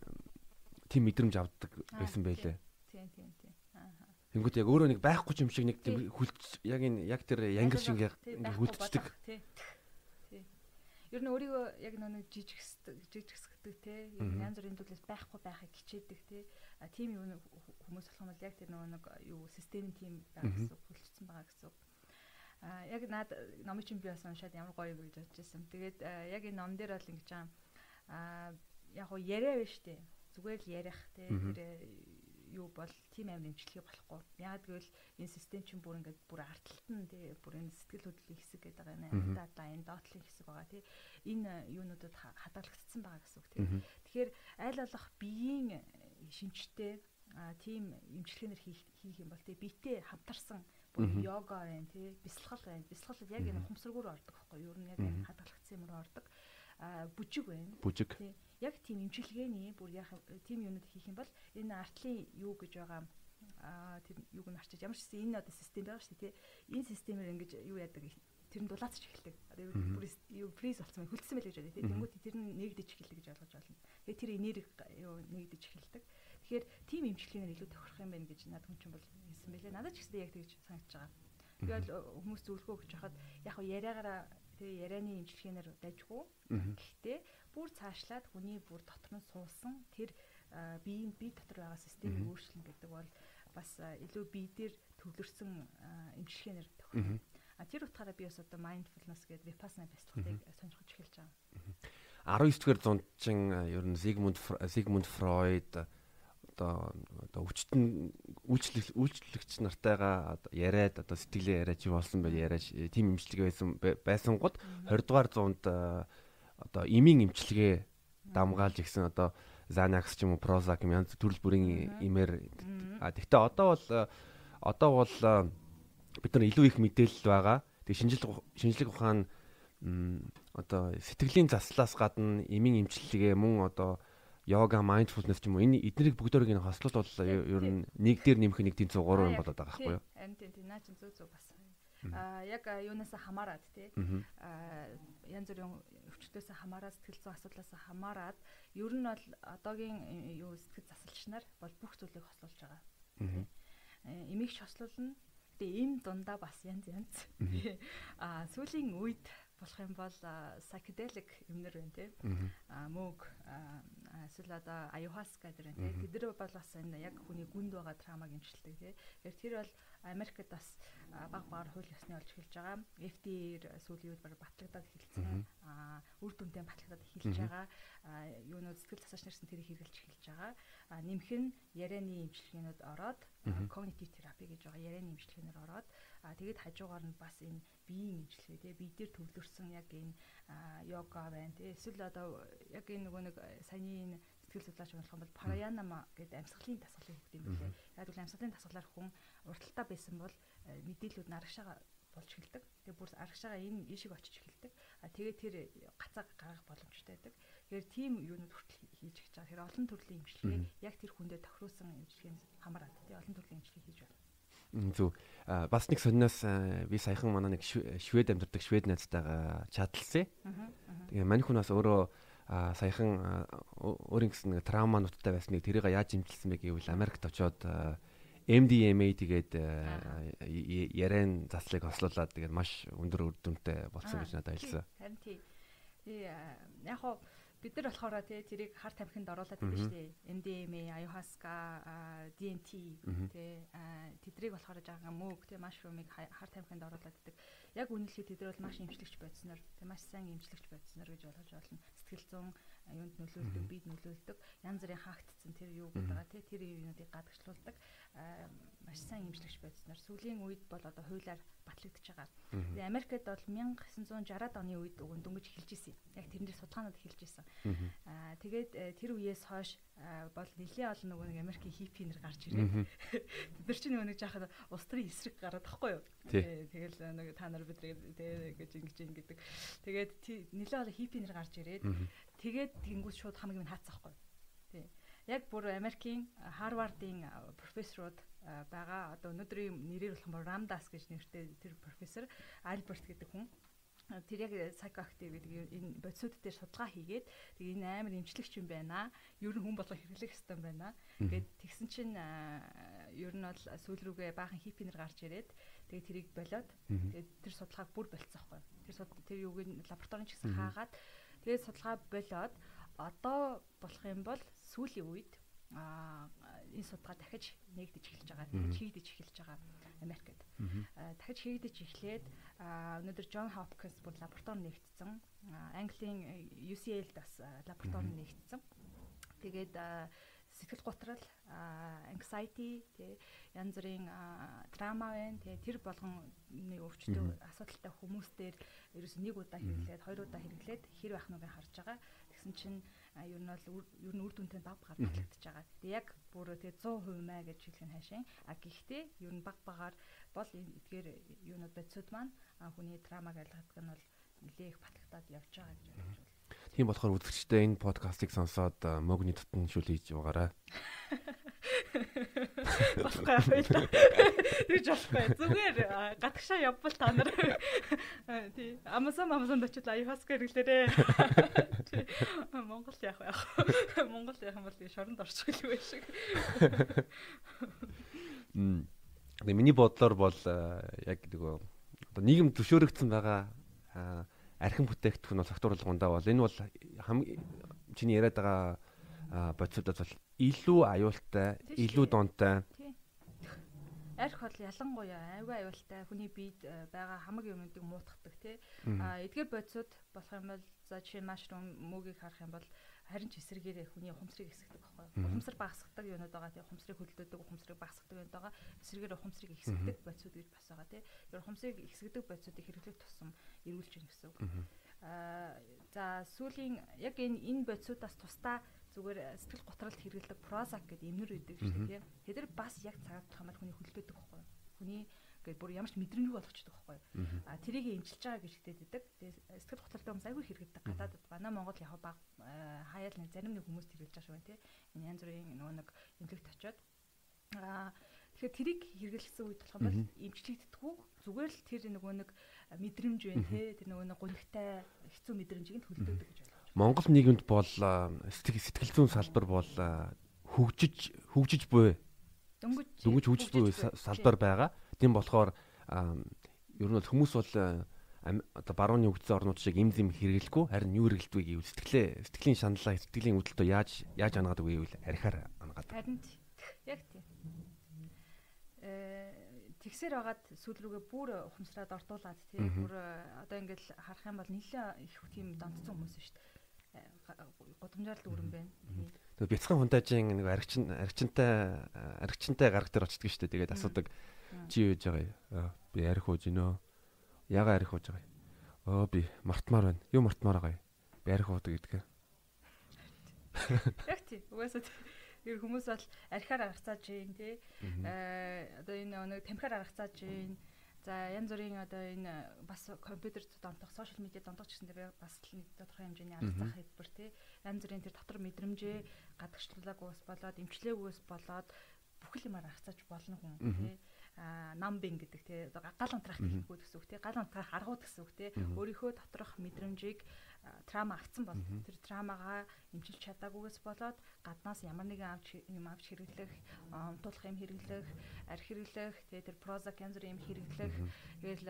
тийм мэдрэмж авдаг байсан байлээ. Тийм тийм тийм. Аа. Тэнгүүт яг өөрөө нэг байхгүй юм шиг нэг тийм хүлж яг энэ яг тэр янгир шиг ингээ хүлдчихдэг. Тийм. Ер нь өөрийгөө яг нэг жижигсдэг жижигсгдэг те янз бүрийн зүйлээс байхгүй байхыг хичээдэг те а тийм юу хүмүүс болох юм бол яг тэр нэг юу системийн тийм байх гэсэн хүлцсэн байгаа гэсэн а яг наад номын чинь би бас уншаад ямар гоё юм гэж бодож байсан. Тэгээд яг энэ ном дээр бол ингэж аа яг хоо яриа байна штэ. Зүгээр л ярих те тэр юу бол тийм амир имчилгээ болохгүй. Яагаад гэвэл энэ систем чинь бүр ингээд бүр арталт нь тий бүр энэ сэтгэл хөдлөлийн хэсэг гэдэг байгаа юм. Дата энэ доотлын хэсэг байгаа тий. Энэ юунуудад хадгалагдсан байгаа гэсэн үг тий. Тэгэхээр аль болох биеийн шинжтэй тийм имчилгээнэр хийх юм бол тий биетэй хамтарсан бүр йога байна тий бясалгал байна. Бясалгал яг энэ хумсргүүр ордог байхгүй юу? Ер нь яг хадгалагдсан юмруу ордог бүжиг байна. Бүжиг. Яг тийм имчилгээний бүр яг тийм юмнууд хийх юм бол энэ артлын юу гэж байгаа аа тэр юуг нь арчиж ямар ч энэ одоо систем байгаа шүү дээ тий. Энэ системээр ингэж юу яадаг тэр нь дулаацч эхэлдэг. Одоо юу фриз болсон хөлдсөн байл гэж байна тий. Тэнгүүт тэр нь нэгдэж эхэлдэг гэж ойлгож байна. Тэгээ тэр энерги юу нэгдэж эхэлдэг. Тэгэхээр тийм имчилгээнээр илүү тохирох юм байна гэж надад хүн чинь бол хэлсэн байлээ. Надад ч гэсэн яг тэгж санагдаж байгаа. Тэгээд хүмүүс зөвлөгөө өгч хахад яг яриагаараа тэгээ ярианы имчилгээнээр дайжгүй. Гэхдээ бүр цаашлаад хүний бүр дотор нь суусан тэр биеийн бие дотор байгаа системийг өөрчлөн гэдэг бол бас илүү бие дээр төвлөрсөн эмчилгээнээр тохиолдсон. А тэр утгаараа би бас одоо mindfulness гэдэг vipassana бяцлагтыг сонирхож эхэлж байгаа. 19 дэх зундчин ер нь Sigmund Sigmund Freud одоо одоо өвчтөн үйлчлэг үйлчлэгч нартайгаа яриад одоо сэтгэлээ яриад чи болсон бай яриад тийм имчилгээ байсан байсан гот 20 дугаар зуунд одоо имийн имчилгээ дамгаалж игсэн одоо Xanax ч юм уу Prozac юм янз төрөл бүрийн имээр а тэгтээ одоо бол одоо бол бид нар илүү их мэдээлэл байгаа. Тэг шинжлэх шинжлэх ухаан одоо сэтгэлийн заслаас гадна имийн имчилгээ мөн одоо йога, mindfulness ч юм уу энэ эднийг бүгдээрийг нь хослол бол ер нь нэг дээр нэмэх нэг тэнцүү 3 юм болоод байгаа байхгүй юу? Харин тийм тийм наа чин зүг зүг бас. Аа яг юунаас хамаарат тий. Аа янз бүрийн өвчтөөс хамаарат сэтгэл зүйн асуудлаас хамаарат ер нь бол одоогийн юу сэтгэл засалч нар бол бүх зүйлийг хослуулж байгаа. Эмигч хослуулна. Тэгээ им дундаа бас янз янз. Аа сүүлийн үед болох юм бол psychedelic юмнэр байна тий. Аа мөг эсвэл одоо аюхаска гэдэг байна тий. Тэд нар бол бас энэ яг хүний гүнд байгаа траумаг эмчилдэг тий. Тэгэхээр тэр бол Америкт бас баг багаар хууль ёсны олж эхэлж байгаа. FDA-ээр сүүлийн үед баг батлагдаад эхэлсэн. Аа үр дүнтэй батлагдаад эхэлж байгаа. Юунууд сэтгэл засаач нарсан тэрийг хэрэгжилж эхэлж байгаа. Аа нэмэх нь ярианы эмчилгээнүүд ороод cognitive therapy гэж байгаа ярианы эмчилгээнээр ороод аа тэгээд хажуугаар нь бас энэ биеийн эмчилгээ тий бие дээр төвлөрсөн яг энэ йога байна тий эсвэл одоо яг энэ нөгөө нэг саяны сэтгэл судлаач болох юм бол параянама гэдэг амьсгалын дасгалын хөвгт юм билээ. Яг л амьсгалын дасгалаар хүн урталтаа байсан бол мэдээлүүд нь арагшаага болж эхэлдэг. Тэгээ бүр арагшаага энэ ийшиг очиж эхэлдэг. А тэгээ тэр гацаа гаргах боломжтой байдаг. Тэгэхээр тийм юунууд хүртэл хийж гэж байгаа. Тэгэхээр олон төрлийн имчилгээ яг тэр хүндээ тохируулсан имчилгээнд хамаарат тий олон төрлийн имчилгээ хийж байна. Зүг. Бас нэг сонноос би саяхан манай нэг швед амьдардаг швед найзтайгаа чатлсан. Тэгээ мань хүн бас өөрөө саяхан өөрийн гэсэн нэг травма нуттай байсныг тэрийг яаж имжилсэн бэ гэвэл Америкт очоод MDMA тэгээд яриан заслыг хослуулад тэгээд маш өндөр үр дүнтэй болсон гэж надад хэлсэн. Харин тий. Яг хоо бид нар болохоор тий тэрийг хар тамхинд оруулаад байдаг шүү дээ. MDMA, ayahuasca, DMT тий тэдрийг болохоор жаахан мөөг тий mushroom-ыг хар тамхинд оруулаад байдаг. Яг үнэлэхэд тэд бол маш имжлэгч байцснаар тий маш сайн имжлэгч байцснаар гэж болгож болно. Сэтгэл зүйн юунд нөлөөлдөг, бид нөлөөлдөг. Янз бүрийн хаагдцсан тэр юу гэдэг байгаа тий тэр юунуудыг гадагшлуулдаг маш сайн имжлэгч байцснаар сүүлийн үед бол одоо хуулиар батлагдчихж байгаа. Тэгээ Америкт бол 1960-аад оны үед өгөн дөнгөж эхэлж исэн. Яг тэрнээс судалгаанууд эхэлж исэн. Аа тэгээд э, тэр үеэс хойш бол нэлээд олон нөгөө нэг Америкийн хиппинер гарч ирээд бид нар [LAUGHS] чинь нөгөө нэг жахад улс төрийн эсрэг гараад тахгүй юу. Тэгэл нэг та нар бидрийг тэгээ гэж ингэж ингэдэг. Тэгээд нэлээд олон хиппинер гарч ирээд тэгээд тэнгуүс шууд хамгийн хаацсахгүй. Тий. Яг бүр Америкийн Харвардын профессорууд байгаа. Одоо өнөөдрийн нэрээр болох Рамдас гэж нэртэй тэр профессор Альберт гэдэг хүн тэр яг psychoactive гэдэг энэ бодисууд дээр судалгаа хийгээд тэг энэ амар имчилэгч юм байна. Ер нь хүн болго хэрэглэх юм байна. Тэгээд тэгсэн чинь ер нь бол сүүл рүүгээ баахан хиппинер гарч ирээд тэгээд тэрийг болоод тэгээд тэр судалгааг бүр болцсоохгүй. Тэр тэр юуг нь лабораторийн ч гэсэн хаагаад тэгээд судалгаа болоод одоо болох юм бол сүүлийн үед а энэ судалгаа дахиж нэгдэж эхэлж байгаа. Хийгдэж эхэлж байгаа Америкт. Дахиж хийгдэж эхлээд өнөөдөр Джон Хопкинс бүр лаборатори нэгтсэн. Английн UCL-д бас лаборатори нэгтсэн. Тэгээд сэтгэл готрал, anxiety, тий янз бүрийн драма байна. Тэгээ тэр болгоны өвчтөй асуудалтай хүмүүстээр ерөөс нэг удаа хэрэглээд, хоёр удаа хэрэглээд хэр байх нүгэ харж байгаа. Тэгсэн чинь ер нь бол ер нь үр дүнтэй баг багаар батлагдчихж байгаа. Тэгээ яг бүр тэгээ 100% маа гэж хэлэх нь хайшин. А гэхдээ ер нь баг багаар бол эдгээр юунууд бодисуд маань хүний травмаг айлгадаг нь бол нэлээх батлагдаад явж байгаа гэж бодож байна. Тийм болохоор үзэгчдээ энэ подкастыг сонсоод мөгний тутан шүл хийж байгаарай. Болохгүй байлаа. Тэгж болохгүй. Зүгээр гадагшаа явбал та нар [LAUGHS] тий Amazon Amazon очил аюхаска хэрэглээрээ. Монгол яах вэ? Монгол яах юм бол шоронд орчих илүү байх шиг. Мм. Тэгээ миний бодлоор бол яг нөгөө одоо нийгэм зөвшөөрөгдсөн байгаа архин бүтээгдэхүүн бол болгондоо бол энэ бол хамгийн чиний яриад байгаа бодисуудаас бол илүү аюултай, илүү донтой. Арх бол ялангуяа аюу аюултай хүний биед байгаа хамаг юмнуудыг муутгадаг тий. А эдгээр бодисууд болох юм бол за жишээ машрум мөгийг харах юм бол харин ч эсрэгээр хүний ухамсарыг эсгдэг байхгүй. Ухамсар багасгадаг юунууд байгаа тий. Ухамсарыг хөлдөөдөг, ухамсарыг багасгадаг юунууд байгаа. Эсрэгээр ухамсарыг эсгдэг бодисууд гэж бас байгаа тий. Тэр ухамсарыг эсгдэг бодисуудыг хэрэглэх тусам эргүүлж гин гэсэн үг. Аа за сүүлийн яг энэ энэ бодисуудаас тусдаа зүгээр сэтгэл готролд хэрэглэдэг прозак гэдэг эмнэр үүдэг шүү дээ тийм. Тэд нар бас яг цагаат хамаар хүний хөлдөөдөг байхгүй. Хүний ингээд бүр ямар ч мэдрэмж болгочдөг байхгүй. А тэрийг эмчилж байгаа гэж хэлдэг. Тэгээ сэтгэл готролтой хүмүүс айгүй хэрэгдэг. Гадаадд манай Монгол яг баг хаяал нэг зарим нэг хүмүүс хэрэглэж байгаа шүү байна тийм. Энэ янз бүрийн нөгөө нэг эмнэлэгт очиод а тэгэхээр тэрийг хэрэглэсэн үед болох юм бол эмчлэгддэггүй зүгээр л тэр нөгөө нэг мэдрэмж байна те тэр нөгөө нэг гунигтай хэцүү мэдрэмжийг нь төлөвлөдөг гэж. Монгол нийгэмд бол сэтгэл зүйн салбар бол хөгжиж хөгжиж буй дөнгөж дөнгөж хөгжиж буй салбар байгаа. Тийм болохоор ер нь бол хүмүүс бол одоо барууны хөгжсөн орнууд шиг им зэм хэрэглэхгүй харин юу хэрэглэдэг гэвэл сэтгэлээ сэтгэлийн шаналлаа сэтгэлийн үүдэлтөө яаж яаж ангаадаг вэ гэвэл архиар ангаадаг. Харин яг тийм. Э тэгсэр байгаад сүүл рүүгээ бүр ухамсараад ортуулаад тийм бүр одоо ингээд харах юм бол нэлээд их тийм донцсон хүмүүс шүү дээ годамжаар л үрэн байна. Тэгээ бяцхан хунтаажийн нэг аригчин аригчинтай аригчинтай гараг дээр очдөг шүү дээ. Тэгээд асуудаг чи юу хийж байгаа юм? Би арих ууж гинөө. Яга арих ууж байгаа юм? Оо би мартмаар байна. Юу мартмаар байгаа юм? Би арих уудаг гэдэг. Яг тий. Угаасаа тэр хүмүүс бол архиар аргацааж гин тий. Аа одоо энэ нэг тамхиар аргацааж гин. За янз бүрийн одоо энэ бас компьютер донтох, сошиал медиа донтох гэсэн дээр бас нэг тодорхой хэмжээний арга зах хэлбэр тий. Янз бүрийн тэр дотор мэдрэмжээ гадагшлуулаагүйс болоод, эмчилээгүйс болоод бүхэл юмар аргацааж болно хүн тий. Намбин гэдэг тий. Гал унтрах гэхгүй гэсэн үг тий. Гал унтрах аргууд гэсэн үг тий. Өөрийнхөө доторх мэдрэмжийг трама авцсан бол тэр трамагаа эмчилж чадаагүйгээс болоод гаднаас ямар нэгэн авч юм авч хэрэглэх унтуулах юм хэрэглэх арх хэрэглэх тий тэр прозак янз бүрийн юм хэрэглэх тэгэл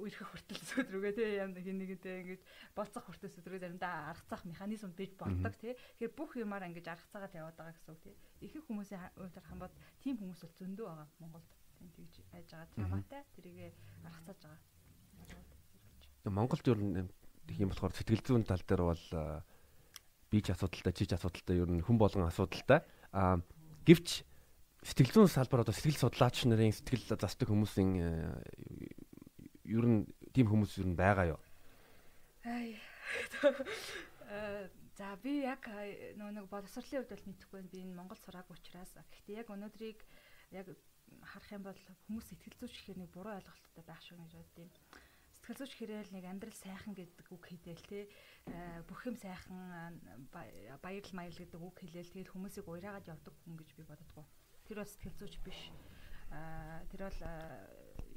үерхэх хүртэл өдрөгээ тий юм нэг нэгэнтэй ингэж болцох хүртэл өдрөө заримдаа аргацах механизм бий болдог тий тэгэхээр бүх юмар ингэж аргацаагаад яваад байгаа гэсэн үг тий ихэнх хүмүүсийн хувьд бол тийм хүмүүс бол зөндөө байгаа Монголд. Тэгж айж байгаа траматай тэрийгэ аргацааж байгаа. Монголд ер нь юм болохоор сэтгэл зүйн тал дээр бол би ч асуудалтай чи ч асуудалтай ер нь хүн болгон асуудалтай а гэвч сэтгэл зүйн салбар одоо сэтгэл судлаач нарын сэтгэл застдаг хүмүүсийн ер нь тийм хүмүүс ер нь байгаа юу? Аа [LAUGHS] за би яг нэг боловсролын хувьд бол мэдэхгүй. Би энэ Монгол сураагүй учраас. Гэхдээ яг өнөөдрийг яг харах юм бол хүмүүс сэтгэл зүйч гэхээр нэг буруу ойлголттой байх шиг гэж боддیں۔ Сэтгэл зүйч гэхээр нэг амьдрал сайхан гэдэг үг хэлээл те бүх юм сайхан баярл маял гэдэг үг хэлээл тэгэл хүмүүсийг уйраагаад явдаг хүн гэж би боддгоо. Тэр бол сэтгэл зүйч биш. Тэр бол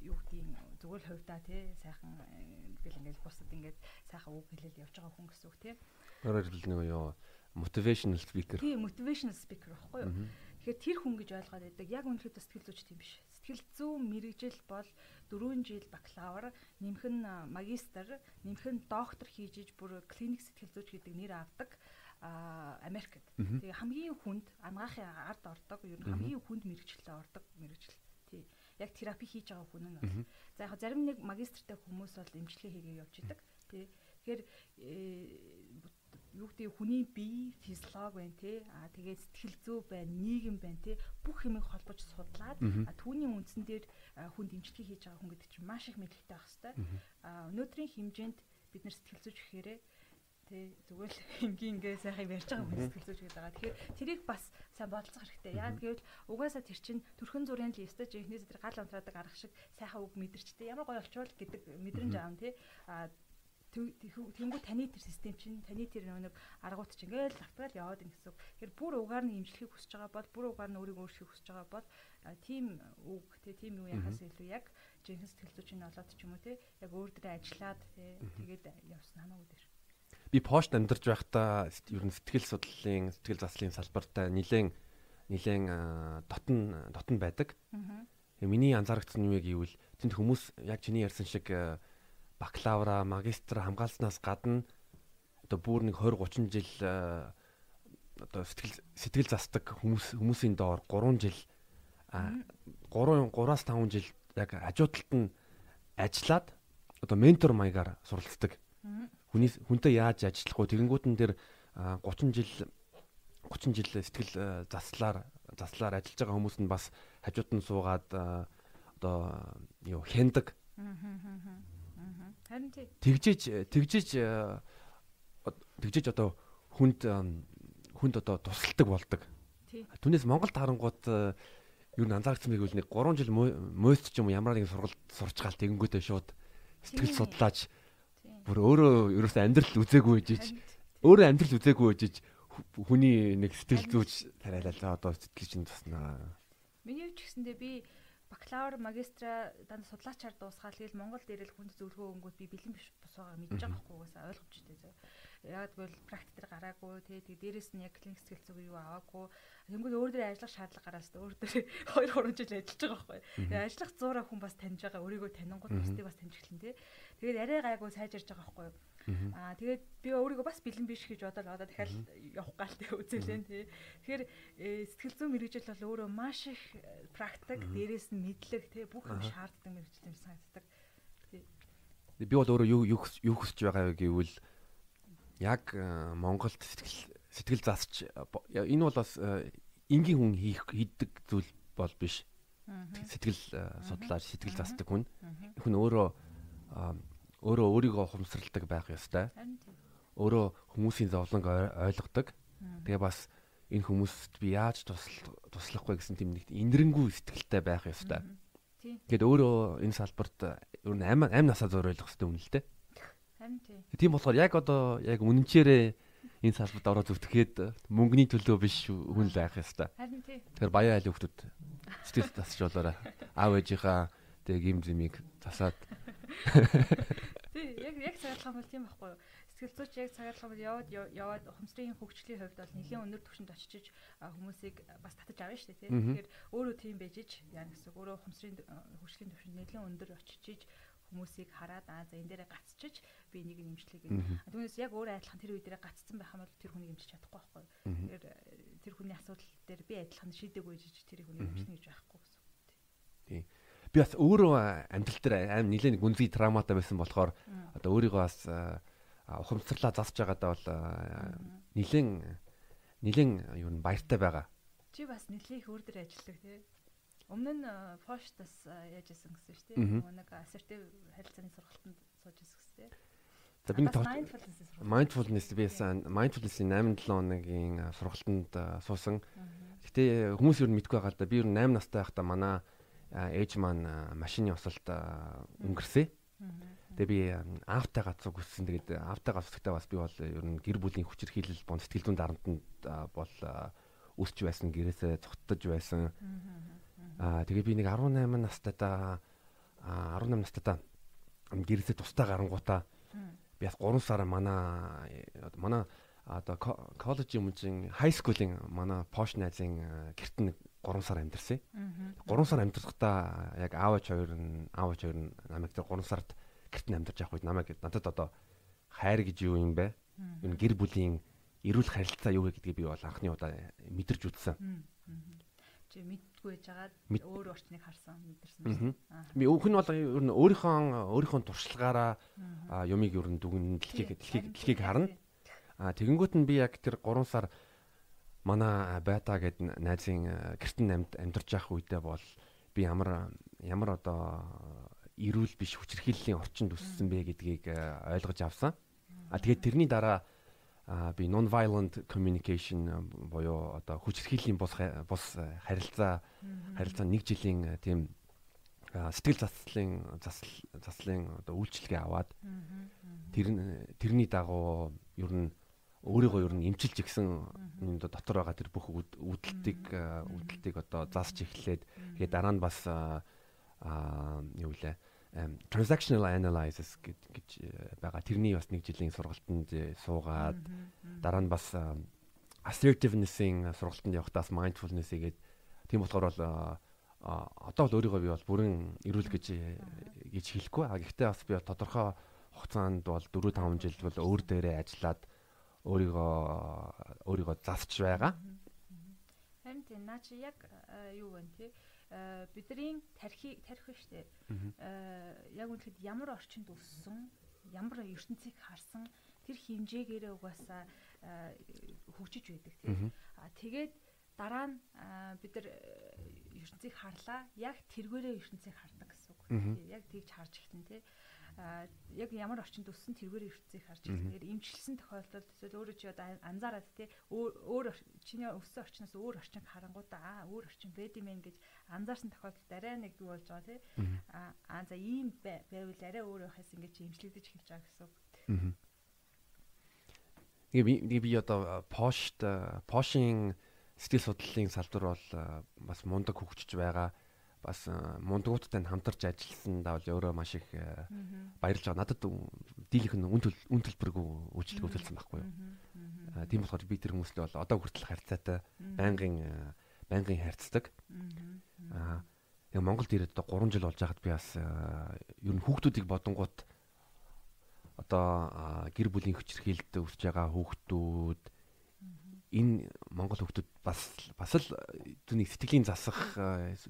юу гэдгийг зүгээр л хувьдаа тий сайхан ингээл ингээл бусад ингээд сайхан үг хэлэл явж байгаа хүн гэсэн үг тий. Өөрөөр хэлбэл нэг юу motivational speaker. Тий, motivational speaker байхгүй юу? Тэгэхээр тэр хүн гэж ойлгоод байдаг. Яг үнэхээр сэтгэл зүйч тийм биш. Сэтгэл зүйн мэрэгжил бол 4 жил бакалавр, нэмэх нь магистр, нэмэх нь доктор хийж иж бүр клиник сэтгэл зүйч гэдэг нэр авдаг а Америкт. Тэгээ хамгийн хүнд ангаахын ард ордог, ер нь хамгийн хүнд мэрэгчлээ ордог мэрэгжил. Тий яг терапи хийж байгаа хүн нь. За яг зарим нэг магистртай хүмүүс бол эмчилгээ хийгээ явж идэг. Тий. Тэгэхээр э, юу гэдэг хүний бие физиологи байна тий. Аа тэгээд сэтгэл зүй байна, нийгэм байна тий. Бүх юмыг холбож судлаад түүний үндсэн дээр хүн дэмжлэг хийж байгаа хүн гэдэг чинь маш их мэдлэгтэй байх хэвээр. Аа өнөөдрийн хэмжээнд бид нар сэтгэл зүйч гэхээрээ тий зүгээр л [LAUGHS] ингийн ингээ сайхан ярьж байгаа хүн сэтгэл зүйч гэдэг байгаа. Тэгэхээр тэрийг бас сайн бодолцох хэрэгтэй. Яагаад гэвэл угаасаа тэр чинь төрхөн зүрийн л ёстой ч ихнээс тэр гал унтраадаг арга шиг сайхан үг мэдэрчтэй ямар гоё олчвал гэдэг мэдрэмж аав тий. А тэнгүү таны тэр систем чинь таны тэр нэг аргууд чинь ингээл автгаал яваад ин гэсэн. Тэгэхээр бүр угаар нь имжлэхийг хүсэж байгаа бол бүр угаар нь өөрийгөө өөрчлөхийг хүсэж байгаа бол тийм үг тий тийм юу яхаас илүү яг жинхэнэ сэтгэл зүйчний олоод ч юм уу тий яг өөр дөрөө ажиллаад тий тэгээд явсан хамаагүй дээр би пошт амьдарч байхдаа ер нь сэтгэл судлалын сэтгэл заслын салбартай нэлээд нэлээд дотн дотн байдаг. Миний анзаарчихсан юм гэвэл тэнд хүмүүс яг чиний ярьсан шиг бакалавра, магистр хамгаалснаас гадна одоо бүр нэг 20 30 жил одоо сэтгэл сэтгэл застдаг хүмүүс хүмүүсийн доор 3 жил А 3 3-аас 5 жил яг хажуудалд нь ажиллаад одоо ментор маягаар суралцдаг. Хүний хүнтэй яаж ажиллах вэ? Тэгэнгүүтэн дээр 30 жил 30 жил сэтгэл заслаар заслаар ажиллаж байгаа хүмүүс нь бас хажууд нь суугаад одоо юу хяндаг. Харин тий. Тэгжиж тэгжиж тэгжиж одоо хүнд хүнд одоо тусалдаг болдог. Түүнээс Монголд харангууд юу анзаарсан мэг үл нэг 3 жил мөст ч юм уу ямар нэгэн сургалт сурч гал тэгэнгүүтээ шууд сэтгэл судлаач бүр өөрөө ерөөсөө амьдрал үзээгүй жиж өөрөө амьдрал үзээгүй жиж хүний нэг сэтгэл зүйч тариалаа одоо сэтгэл чинь туснаа. Миний ч гэсэндээ би бакалавр магистра данд судлаачаар дуусгаад тэгэл Монголд ирэл хүнд зөвлөгөө өнгөд би бэлэн биш бус байгаа. Мэдж байгаа байхгүй угаасаа ойлгомжтой зөө. Яг тэгвэл практик дээр гараагүй тий. Тэг дээрэс нь яг клиник сэтгэл зүйн юу аваагүй. Тэнгүүд өөр дээр ажиллах шаардлага гараас өөр дээр 2 3 жил ажиллаж байгаа байхгүй. Тэгээ ажиллах зуураа хүн бас таньж байгаа. Өөрийгөө танингууд бусдыг бас таньж эхлэн тий. Тэгээд арай гайгүй сайжирж байгаа байхгүй Аа тэгээд би өөрийгөө бас бэлэн биш гэж бодоод одоо дахиад явах гал тэг үзэлэн тий. Тэгэхээр э, сэтгэл зүйн мэрэгжил бол өөрөө маш их э, практик, дээрээс нь мэдлэг тий бүх юм шаарддаг мэрэгжил юм санагддаг. Тий. Би бол өөрөө юу юу хүсэж байгаа вэ гэвэл яг э, Монголд сэтгэл сэтгэл засч энэ бол бас энгийн хүн хийх хийдэг зүйл бол биш. Сэтгэл судлаач, сэтгэл засдаг хүн. Хүн өөрөө өөрөө өөрийгөө ухамсарладаг байх ёстой. Өөрөө хүмүүсийн зовлонг ойлгодог. Тэгээ бас энэ хүмүүст би яаж туслах вэ гэсэн тийм нэг инэрэнгүй сэтгэлтэй байх ёстой. Тэгэд өөрөө энэ салбарт ер нь амь амь насаа зориулах хэрэгтэй юм л дээ. Харин тийм. Тийм болохоор яг одоо яг үнэнчээрээ энэ салбарт ороод зүтгэхэд мөнгөний төлөө биш хүн л байх ёстой. Харин тийм. Тэгэхээр баяа айлын хүмүүс сэтгэл засч болоорой. Аав ээжийнхаа тэг юм зэмийг засаад [LAUGHS] Тий, яг яг цагаалах бол тийм байхгүй юу? Сэтгэл зүйч яг цагаалах бол яваад яваад ухамсарын хөгжлийн хувьд бол нэлийн өндөр түвшинд очиж хүмүүсийг бас татаж авна шүү дээ, тий. Тэгэхээр өөрөө тийм байж ич яа гэсэн өөрөө ухамсарын хөгжлийн түвшинд нэлийн өндөр очиж хүмүүсийг хараад аа за энэ дээрээ гацчиж би нэг нэмжлэг гэдэг. Түүнээс яг өөрөө адилхан тэр үе дээрээ гацсан байх юм бол тэр хүнийг нэмжиж чадахгүй байхгүй. Тэгэхээр тэр хүний асуудал дээр би адилхан шийдэггүй жиж тэр хүнийг нэмжнэ гэж байхгүй гэсэн. Тий би бас өөрөө амьдрал дээр аим нэлээд гүнзгий травматай байсан болохоор одоо өөрийгөө бас ухамсарлаа засж байгаадаа бол нэлээд нэлээд юу н баяртай байгаа. Чи бас нэлээд их өөр дээр ажилладаг тий. Өмнө нь Поштас яаж исэн гэсэн шүү дээ. Нэг assertive харилцааны сургалтанд сууж исэн гэсэн тий. За би нэг mindfulness би ясан mindfulness-ийн 8 7 хоногийн сургалтанд суусан. Гэтэ хүмүүс юу мэдгүй байгаа л да. Би юу 8 настай байхдаа манай ээж маань машины осолт өнгөрсөө. Тэгээ би аавтай гацууг өссөн. Тэгээд аавтай гацуугтай бас би бол ер нь гэр бүлийн хүчирхийлэл бон сэтгэл зүйн дарамтанд бол өсч байсан, гэрээсээ цогтдож байсан. Аа тэгээ би нэг 18 настайдаа 18 настайдаа гэрээсээ тустай гарангуудаа би бас 3 сар манай манай одоо коллеж юм чинь хай скуулийн манай пош найзын гэрт нь 3 сар амьдэрсэн. 3 сар амьдэрсахдаа яг аавч хоёр нь аавч хоёр нь намайг тэр 3 сард гэрт нь амьдарч явах үед намайг надад одоо хайр гэж юу юм бэ? Энэ гэр бүлийн эрүүл харилцаа юу гэдгийг би бол анхны удаа мэдэрч үзсэн. Чи мэдгүй байжгаад өөр орчныг харсан мэдэрсэн. Би өөх нь бол ер нь өөрийнхөө өөрийнхөө туршлагаараа юмыг ер нь дүгнэн дэлхийг дэлхийг дэлхийг харна. А тэгэнгүүт нь би яг тэр 3 сар манай бета гэдэг найзын гэртэн амьд амьдарч явах үедээ бол би ямар ямар одоо эрүүл биш хүчирхийллийн орчинд өссөн бэ гэдгийг ойлгож авсан. А тэгээд тэрний дараа би non violent communication буюу одоо хүчирхийллийн бус бус харилцаа харилцаа нэг жилийн тийм сэтгэл заслын заслын одоо үйлчлэгээ аваад тэр тэрний дагуу ер нь өөрийгөө ер нь эмчилж гисэн юм дотор байгаа тэр бүх үүдэлтийг үүдэлтийг одоо заасч эхлээд тэгээд дараа нь бас аа юу лээ transactional analysis гэж э, байгаа. Тэрний бас нэг жилийн сургалтанд суугаад дараа нь бас assertiveness-ийн сургалтанд явахдаас mindfulness игээд тийм болохоор бол одоо бол өөрийгөө би бол бүрэн эрүүл гэж э, гэж хэлэхгүй. А гэхдээ бас би тодорхой хугацаанд бол 4 5 жил бол өөр дээрээ ажиллаад өөрийгөө өөрийгөө засч байгаа. Харин тийм наа чи яг юу вэ те бидний тархи тархи шүү дээ. Яг үнэхээр ямар орчинд өссөн, ямар ертөнцийг харсан тэр хэмжээгээрээ угаасаа хөгжиж байдаг тийм. А тэгээд дараа нь бид нар ертөнцийг харлаа яг тэргээрээ ертөнцийг хардаг гэсэн үг. Яг тэгж харж ихтэн тий а яг ямар орчинд өссөн тэргээр ертөнцийг харж байгаа. Тэгэхээр имчилсэн тохиолдолд эсвэл өөрөө чи одоо анзаараад тий өөр чиний өссөн орчноос өөр орчин харангуудаа аа өөр орчин байд юм гэж анзаарсан тохиолдолд арай нэг юу болж байгаа тий. Аа за ийм байвал арай өөр байхаас ингэж имчлэгдэж эхэлж байгаа гэсэн үг. Тэгээ би одоо Posh Posh-ийн сэтгэл судлалын салбар бол бас мундаг хөгжиж байгаа бас мундгуудтай хамтарч ажилласандаа бол өөрөө маш их баярлж байгаа. Надад дийлийнх нь үн төлбөргүй үйлчлэг үзүүлсэн байхгүй юу. Тийм болохоор би тэр хүмүүстэй бол одоо хүртэл харьцаатай байнгын байнгын харьцдаг. Аа яг Монголд ирээд одоо 3 жил болж байхад би бас ер нь хүүхдүүдийг бодонгууд одоо гэр бүлийн хүчирхийлэлд өсөж байгаа хүүхдүүд энэ монгол хүмүүс бас бас л түүний сэтгэлийн засах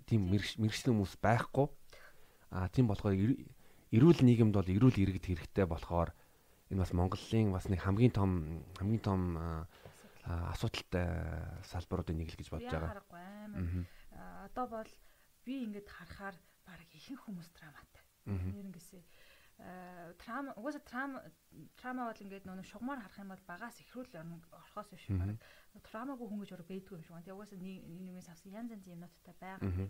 тийм мэрэгчлэн хүмүүс байхгүй. А тийм болохоор эрүүл нийгэмд бол эрүүл иргэд хэрэгтэй болохоор энэ бас Монголын бас нэг хамгийн том хамгийн том асуудалтай салбаруудын нэг л гэж бодож байгаа. Одоо бол би ингээд харахаар баг ихэнх хүмүүс драматай. Нэрнгэсээ трама угаасаа трама трама бол ингээд нөө шугамар харах юм бол багаас ихрүүл орхоос биш баг трамагүй хүн гэж өөр бэдгүй юм шиг байна. Тэгээ угаасаа нийгмээс авсан янз янзын юмнуудтай байгаа.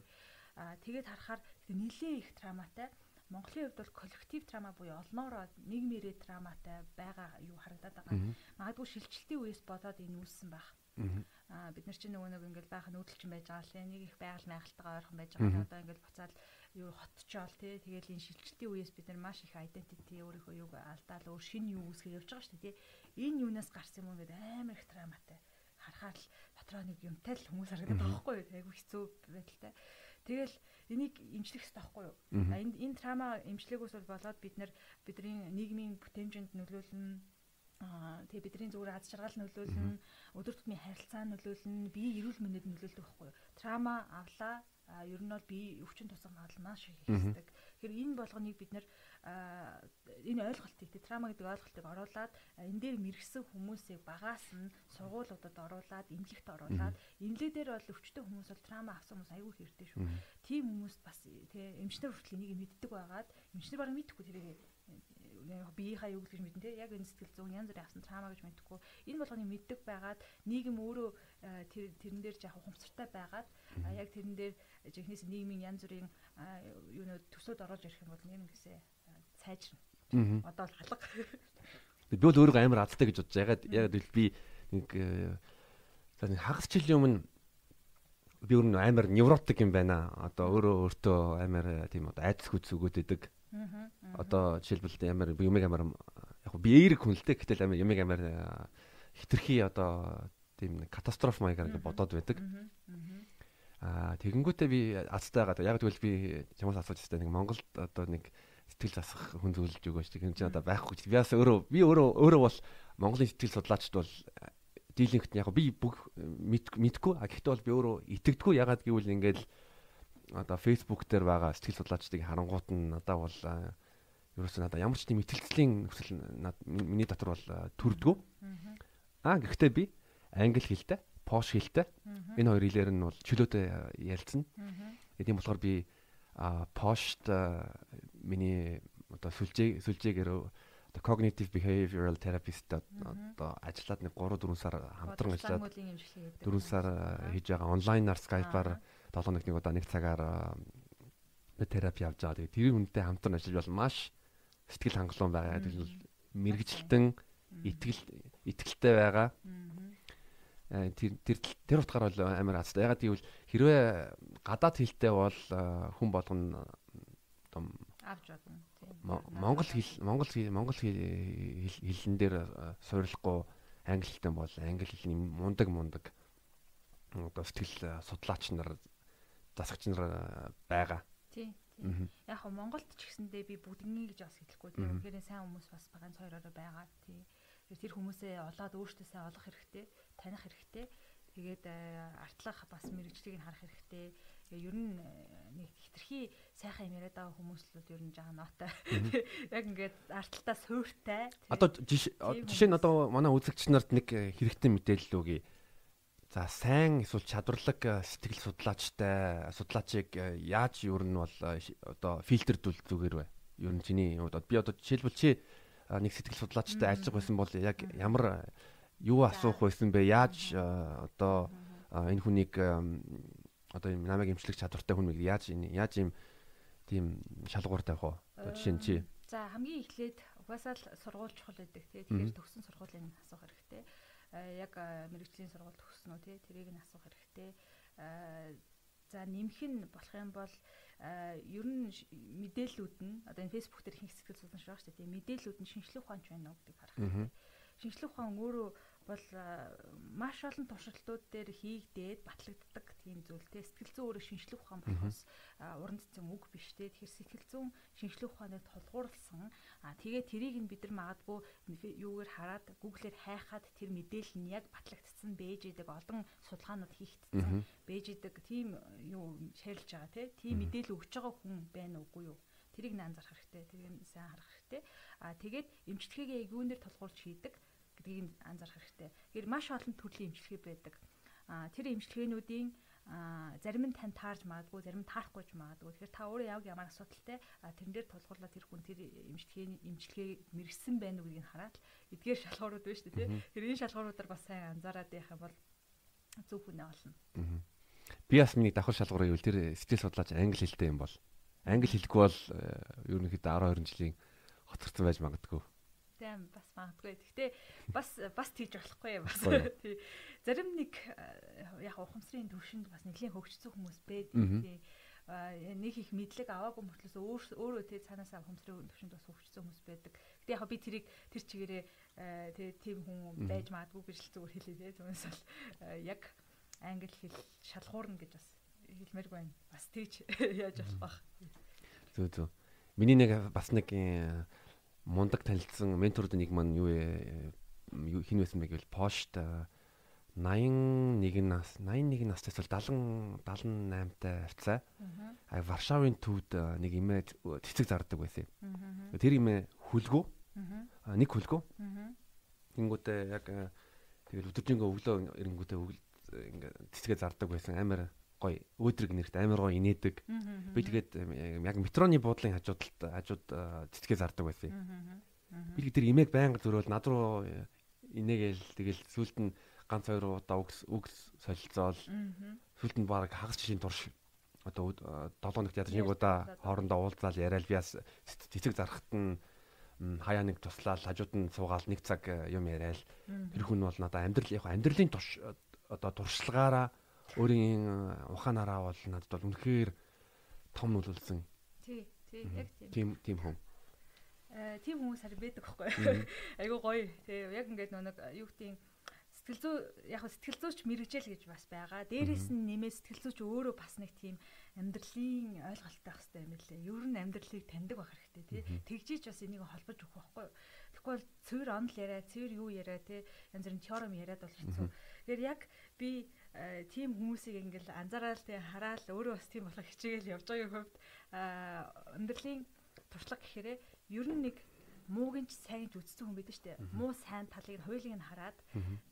Аа тэгээд харахаар нэлээд их траматай Монголын хувьд бол коллектив трама буюу олноороо нийгмээрээ траматай байгаа юу харагдаад байгаа. Магадгүй шилжилтийн үеэс болоод энэ үүссэн байх. Аа бид нар чинь нөгөө нэг ингээл баахан нүүдэлчин байж байгаа л нэг их байгаль майхалтайгаа ойрхон байж байгаа. Одоо ингээл буцаад юу хотчоол тий тэгэл энэ шилжилтийн үеэс бид нар маш их identity өөрийнхөө юг алдаал өөр шин юу үүсгэж явж байгаа шүү дээ тий энэ юунаас гарсан юм гээд амар их драматай харахаар л дотроо нэг юмтай л хүмүүс харагдаад байгаа байхгүй юу? Айгу хэцүү байдалтай. Тэгэл энийг имжлэх хэрэгтэй байхгүй юу? Энэ энэ трама имжлэгөөс бол болоод бид нар бидний нийгмийн бүтээмжинд нөлөөлнө. Аа тэгээ бидний зүгээр аз жаргал нөлөөлнө, өдөр тутмын харилцаа нөлөөлнө, бие эрүүл мэндэд нөлөөлдөг байхгүй юу? Трама авлаа, а ер нь бол би өвчин магадлал маш их ихсдэг. Тэгэхээр энэ болгоныг бид нэр энэ ойлголтыг тэ трама гэдэг ойлголтыг оруулаад энэ дээр мэрэгсэн хүмүүсийг багаас нь сургуулиудад оруулаад эмнэлэгт оруулаад эмнэлэг дээр бол өвчтөе хүмүүс бол трама авсан хүмүүс аягүй хэрэгтэй шүү. Тийм хүмүүс бас тэ эмчнэр хүртэл энийг мэддэг байгаад эмчнэр бараг мэдхгүй тэрийг биеийнхаа юу гэж мэдэн те яг энэ сэтгэл зүйн янз бүрийн авсан трама гэж мэдхгүй энэ болгоныг мэддэг байгаад нийгэм өөрөө тэр тэрэн дээр яг хумцартай байгаад яг тэрэн дээр жихнээс нийгмийн янз бүрийн юунууд төсөөд орж ирэх юм бол нэр нэгсээ сайжирна. Одоо л халга. Би бол өөрөө амар азтай гэж бодож ягаад ягаад би нэг за нэг хагас жилийн өмнө би өөр амар невротик юм байна. Одоо өөрөө өөртөө амар тийм одоо айдас хүч зүгөөд идэг. Одоо жишээлбэл амар юмэг амар яг би эерэг хүн л дээ. Гэтэл амар юмэг амар хитрхи одоо тийм катастроф маягаар ингээд бодоод байдаг. Аа тэгэнгүүтээ би азтай байгаа. Яг тэгвэл би чамаас асууж байгаа нэг Монголд одоо нэг сэтгэл засах хүн зөвлөж өгөөч. Тэр чинь одоо байхгүй. Би бас өөрөө би өөрөө өөрөө бол Монголын сэтгэл судлаачд бол дийлэнхт яг би бүх мэдгүй. А гэхдээ бол би өөрөө итгэдэггүй. Ягаад гэвэл ингээд одоо Facebook дээр байгаа сэтгэл судлаачдыг харангуут нь надад бол ерөөсөө надад ямар ч тийм итгэлцлийн нөхцөл миний дотор бол төрдгөө. Аа гэхдээ би англи хэлтэй пош хэлтэй. Энэ хоёр хэлээр нь бол чөлөөтэй ярилцсан. Тийм болохоор би пошт миний одоо сүлжээ сүлжээгээр одоо cognitive behavioral therapist одоо ажиллаад нэг 3 4 сар хамтран ажиллаад 4 сар хийж байгаа онлайнаар Skype-аар 7 нэг нэг удаа нэг цагаар терапи авч байгаа. Тэгээ тэр үнэтэй хамтран ажиллаж бол маш сэтгэл хангалуун байгаа. Тэгэхээр мэрэгжилтэн итгэл итгэлтэй байгаа. Э, тэр тэр тэр утгаар бол амар азтай. Ягаад гэвэл хэрвээ гадаад хэлтэй бол хүн болгоно том авч бодно. Монгол хэл Монгол Монгол хэлэн дээр суйрлахгүй англи хэлтэй бол англи хэлний мундаг мундаг одоо сэтгэл судлаач нар засагч нар байгаа. Тий. Яг хөө Монголд ч гэсэндээ би бүгднийг гэж бас хэлэхгүй. Тэр үнэхээр сайн хүмүүс бас байгаа цоороо байгаа. Тий. Тэр хүмүүсээ олоод өөртөө сайн олох хэрэгтэй таних хэрэгтэй. Тэгээд артлах бас мэрэгжлийг нь харах хэрэгтэй. Ер нь нэг хитрхи сайхан юм яриад байгаа хүмүүслүүд ер нь жаа нотой. [LAUGHS] Яг ингээд арталтаа суйртай. Одоо жишээ нь одоо манай үзэгч нарт нэг хэрэгтэй мэдээлэл өгье. За сайн эсвэл чадварлаг сэтгэл судлаачтай судлаачийг яаж ер нь бол одоо фильтрдүүл зүгээр вэ? Ер нь чиний одоо би одоо жишээлбэл чи нэг сэтгэл судлаачтай ажиллах байсан бол яг ямар юу асуух байсан бэ? Яаж одоо энэ хүнийг одоо юм намайг имжлэх чадвартай хүн мэг яаж яаж юм тийм шалгуур тавих вэ? Жишээ нь чи. За хамгийн эхлээд угаасаа л сургууль чухал байдаг тий. Тэгэхээр төгсөн сургуулийн асуух хэрэгтэй. Яг мэрэгжлийн сургууль төгснөө тий. Тэрийг нь асуух хэрэгтэй. За нэмэх нь болох юм бол ер нь мэдээллүүд нь одоо энэ фэйсбુક дээр их хэсэгэл суулгаж байгаа шүү дээ. Мэдээллүүд нь шинжлэх ухаанч байна уу гэдгийг харах хэрэгтэй. Шинжлэх ухаан өөрөө бол маш олон туршилтууд дээр хийгдээд батлагддаг тийм зүйл те. Сэтгэл зүйн өөрөө шинжлэх ухаан болохоос уран цэцэн үг биш те. Тэгэхээр сэтгэл зүйн шинжлэх ухааныг тулгуурласан а тэгээ тэрийг нь бид нар магадгүй юугаар хараад гуглээр хайхаад тэр мэдээлэл нь яг батлагдсан бэж идэг олон судалгаанууд хийгдсэн бэж идэг тийм юу шаарилж байгаа те. Тийм мэдээлэл өгж байгаа хүн байна уугүй юу? Тэрийг нь анзаарах хэрэгтэй тэрийг сайн харах хэрэгтэй. А тэгээд эмчилгээгээ юунээр тулгуурч хийдэг гэдгийг анзаарах хэрэгтэй. Тэгэхээр маш олон төрлийн эмчилгээ байдаг. А тэр эмчилгээнүүдийн зарим нь тань таарж магадгүй, зарим нь таарахгүй ч магадгүй. Тэгэхээр та өөрөө яг ямар асуудалтай тэрэн дээр тулгуурлаад тэр хүн тэр эмчилгээний эмчилгээ мэрэгсэн байна уу гэдгийг хараад эдгээр шалгуурууд байна шүү дээ. Тэр энэ шалгууруудаар бас сайн анзаараад байх юм бол зөв хүнээ олно. Би бас миний давхар шалгуурыг үл тэр сэтгэл судлаач англи хэлтэй юм бол англи хэлгүй бол ерөнхийдөө 12 жилийн хоцорсон байж магадгүй тийм бас магадгүй. Гэхдээ бас бас тийж болохгүй бас. Тий. Зарим нэг э, яг ухамсарын төвшөнд бас нэлийн хөгжсөн хүмүүс байдаг. Тий. Нэг их мэдлэг аваагүй мөртлөөс өөрөө тий цаанаасаа ухамсарын төвшөнд бас хөгжсөн хүмүүс байдаг. Гэтэ яг би тэрийг тэр чигээрээ э, тий тийм хүн байж магадгүй гэж л зүгээр хэлээ тий. Түүнээс бол э, яг англи хэл шалгуурна гэж бас хэлмээргүй байна. Бас тийж [LAUGHS] яаж болох бах. Зүг зүг. Миний нэг бас нэг мундаг танилцсан менторууд нэг маань юу хин байсан бэ гэвэл пошт 81 нас 81 настай эсвэл 70 78-тай авцаа. А Варшавын төвд нэг имээ цэцэг зардаг байсан юм. Тэр имээ хүлгүү. А нэг хүлгүү. Тэнгүүтээ яг тэгэл өдөржингөө өглөө эрэнгүүтээ ингээ цэцгээ зардаг байсан амар гоё өөдрөг нэрт амар гоё инээдэг. Би тэгээд яг метроны буудлын хажуудалд хажууд цэцгээ зардаг байсан. Би тэр имийг байнга зөрөөл над руу э, инээгээл тэгэл сүулт нь ганц хоёр удаа үгс үгс солилцоол. Сүулт нь баг хагас жишийн турш одоо 7 хоногт ядаж нэг удаа хоорондоо уулзаал яриад би бас цэцэг зарахт нь хаяа нэг туслаад хажууд нь суугаал нэг цаг э, юм яриад. Тэр хүн бол надаа амьдрал яг амьдралын турш одоо туршлагаараа өөрийн э, ухаанаараа бол надад бол үнэхээр том нөлөөлсөн. Тий, тий, яг тийм. Тийм тийм хүн. Э тийм хүмүүс харин байдаг байхгүй. [LAUGHS] Айгуу гоё. Тий, яг ингээд нэг юу гэдгийг сэтгэл зүй яг сэтгэл зүйч мэрэгжэл гэж бас байгаа. Дээрээс нь нэмээ сэтгэл зүйч өөрөө бас нэг тийм амьдралын ойлголттой байх хэрэгтэй юм лээ. Ер нь амьдралыг таньдаг байх хэрэгтэй тий. Тэгжиж бас энийг холбож өгөх байхгүй. Тэгэхгүй бол цэвэр онл яриа, цэвэр юу яриа тий. Янз бүрийн теорем яриад бол хэцүү. Тэгэхээр яг би Э, тийм хүмүүсийг ингээл анзаараад тий хараад өөрөө бас тийм болох хичээгээл явж байгаагийн хувьд амьдралын туршлага гэхээрээ ер нь нэг муугийн ч сайн ч үзсэн хүн байдаг шүү дээ. Муу сайн талыг нь хуулийг нь хараад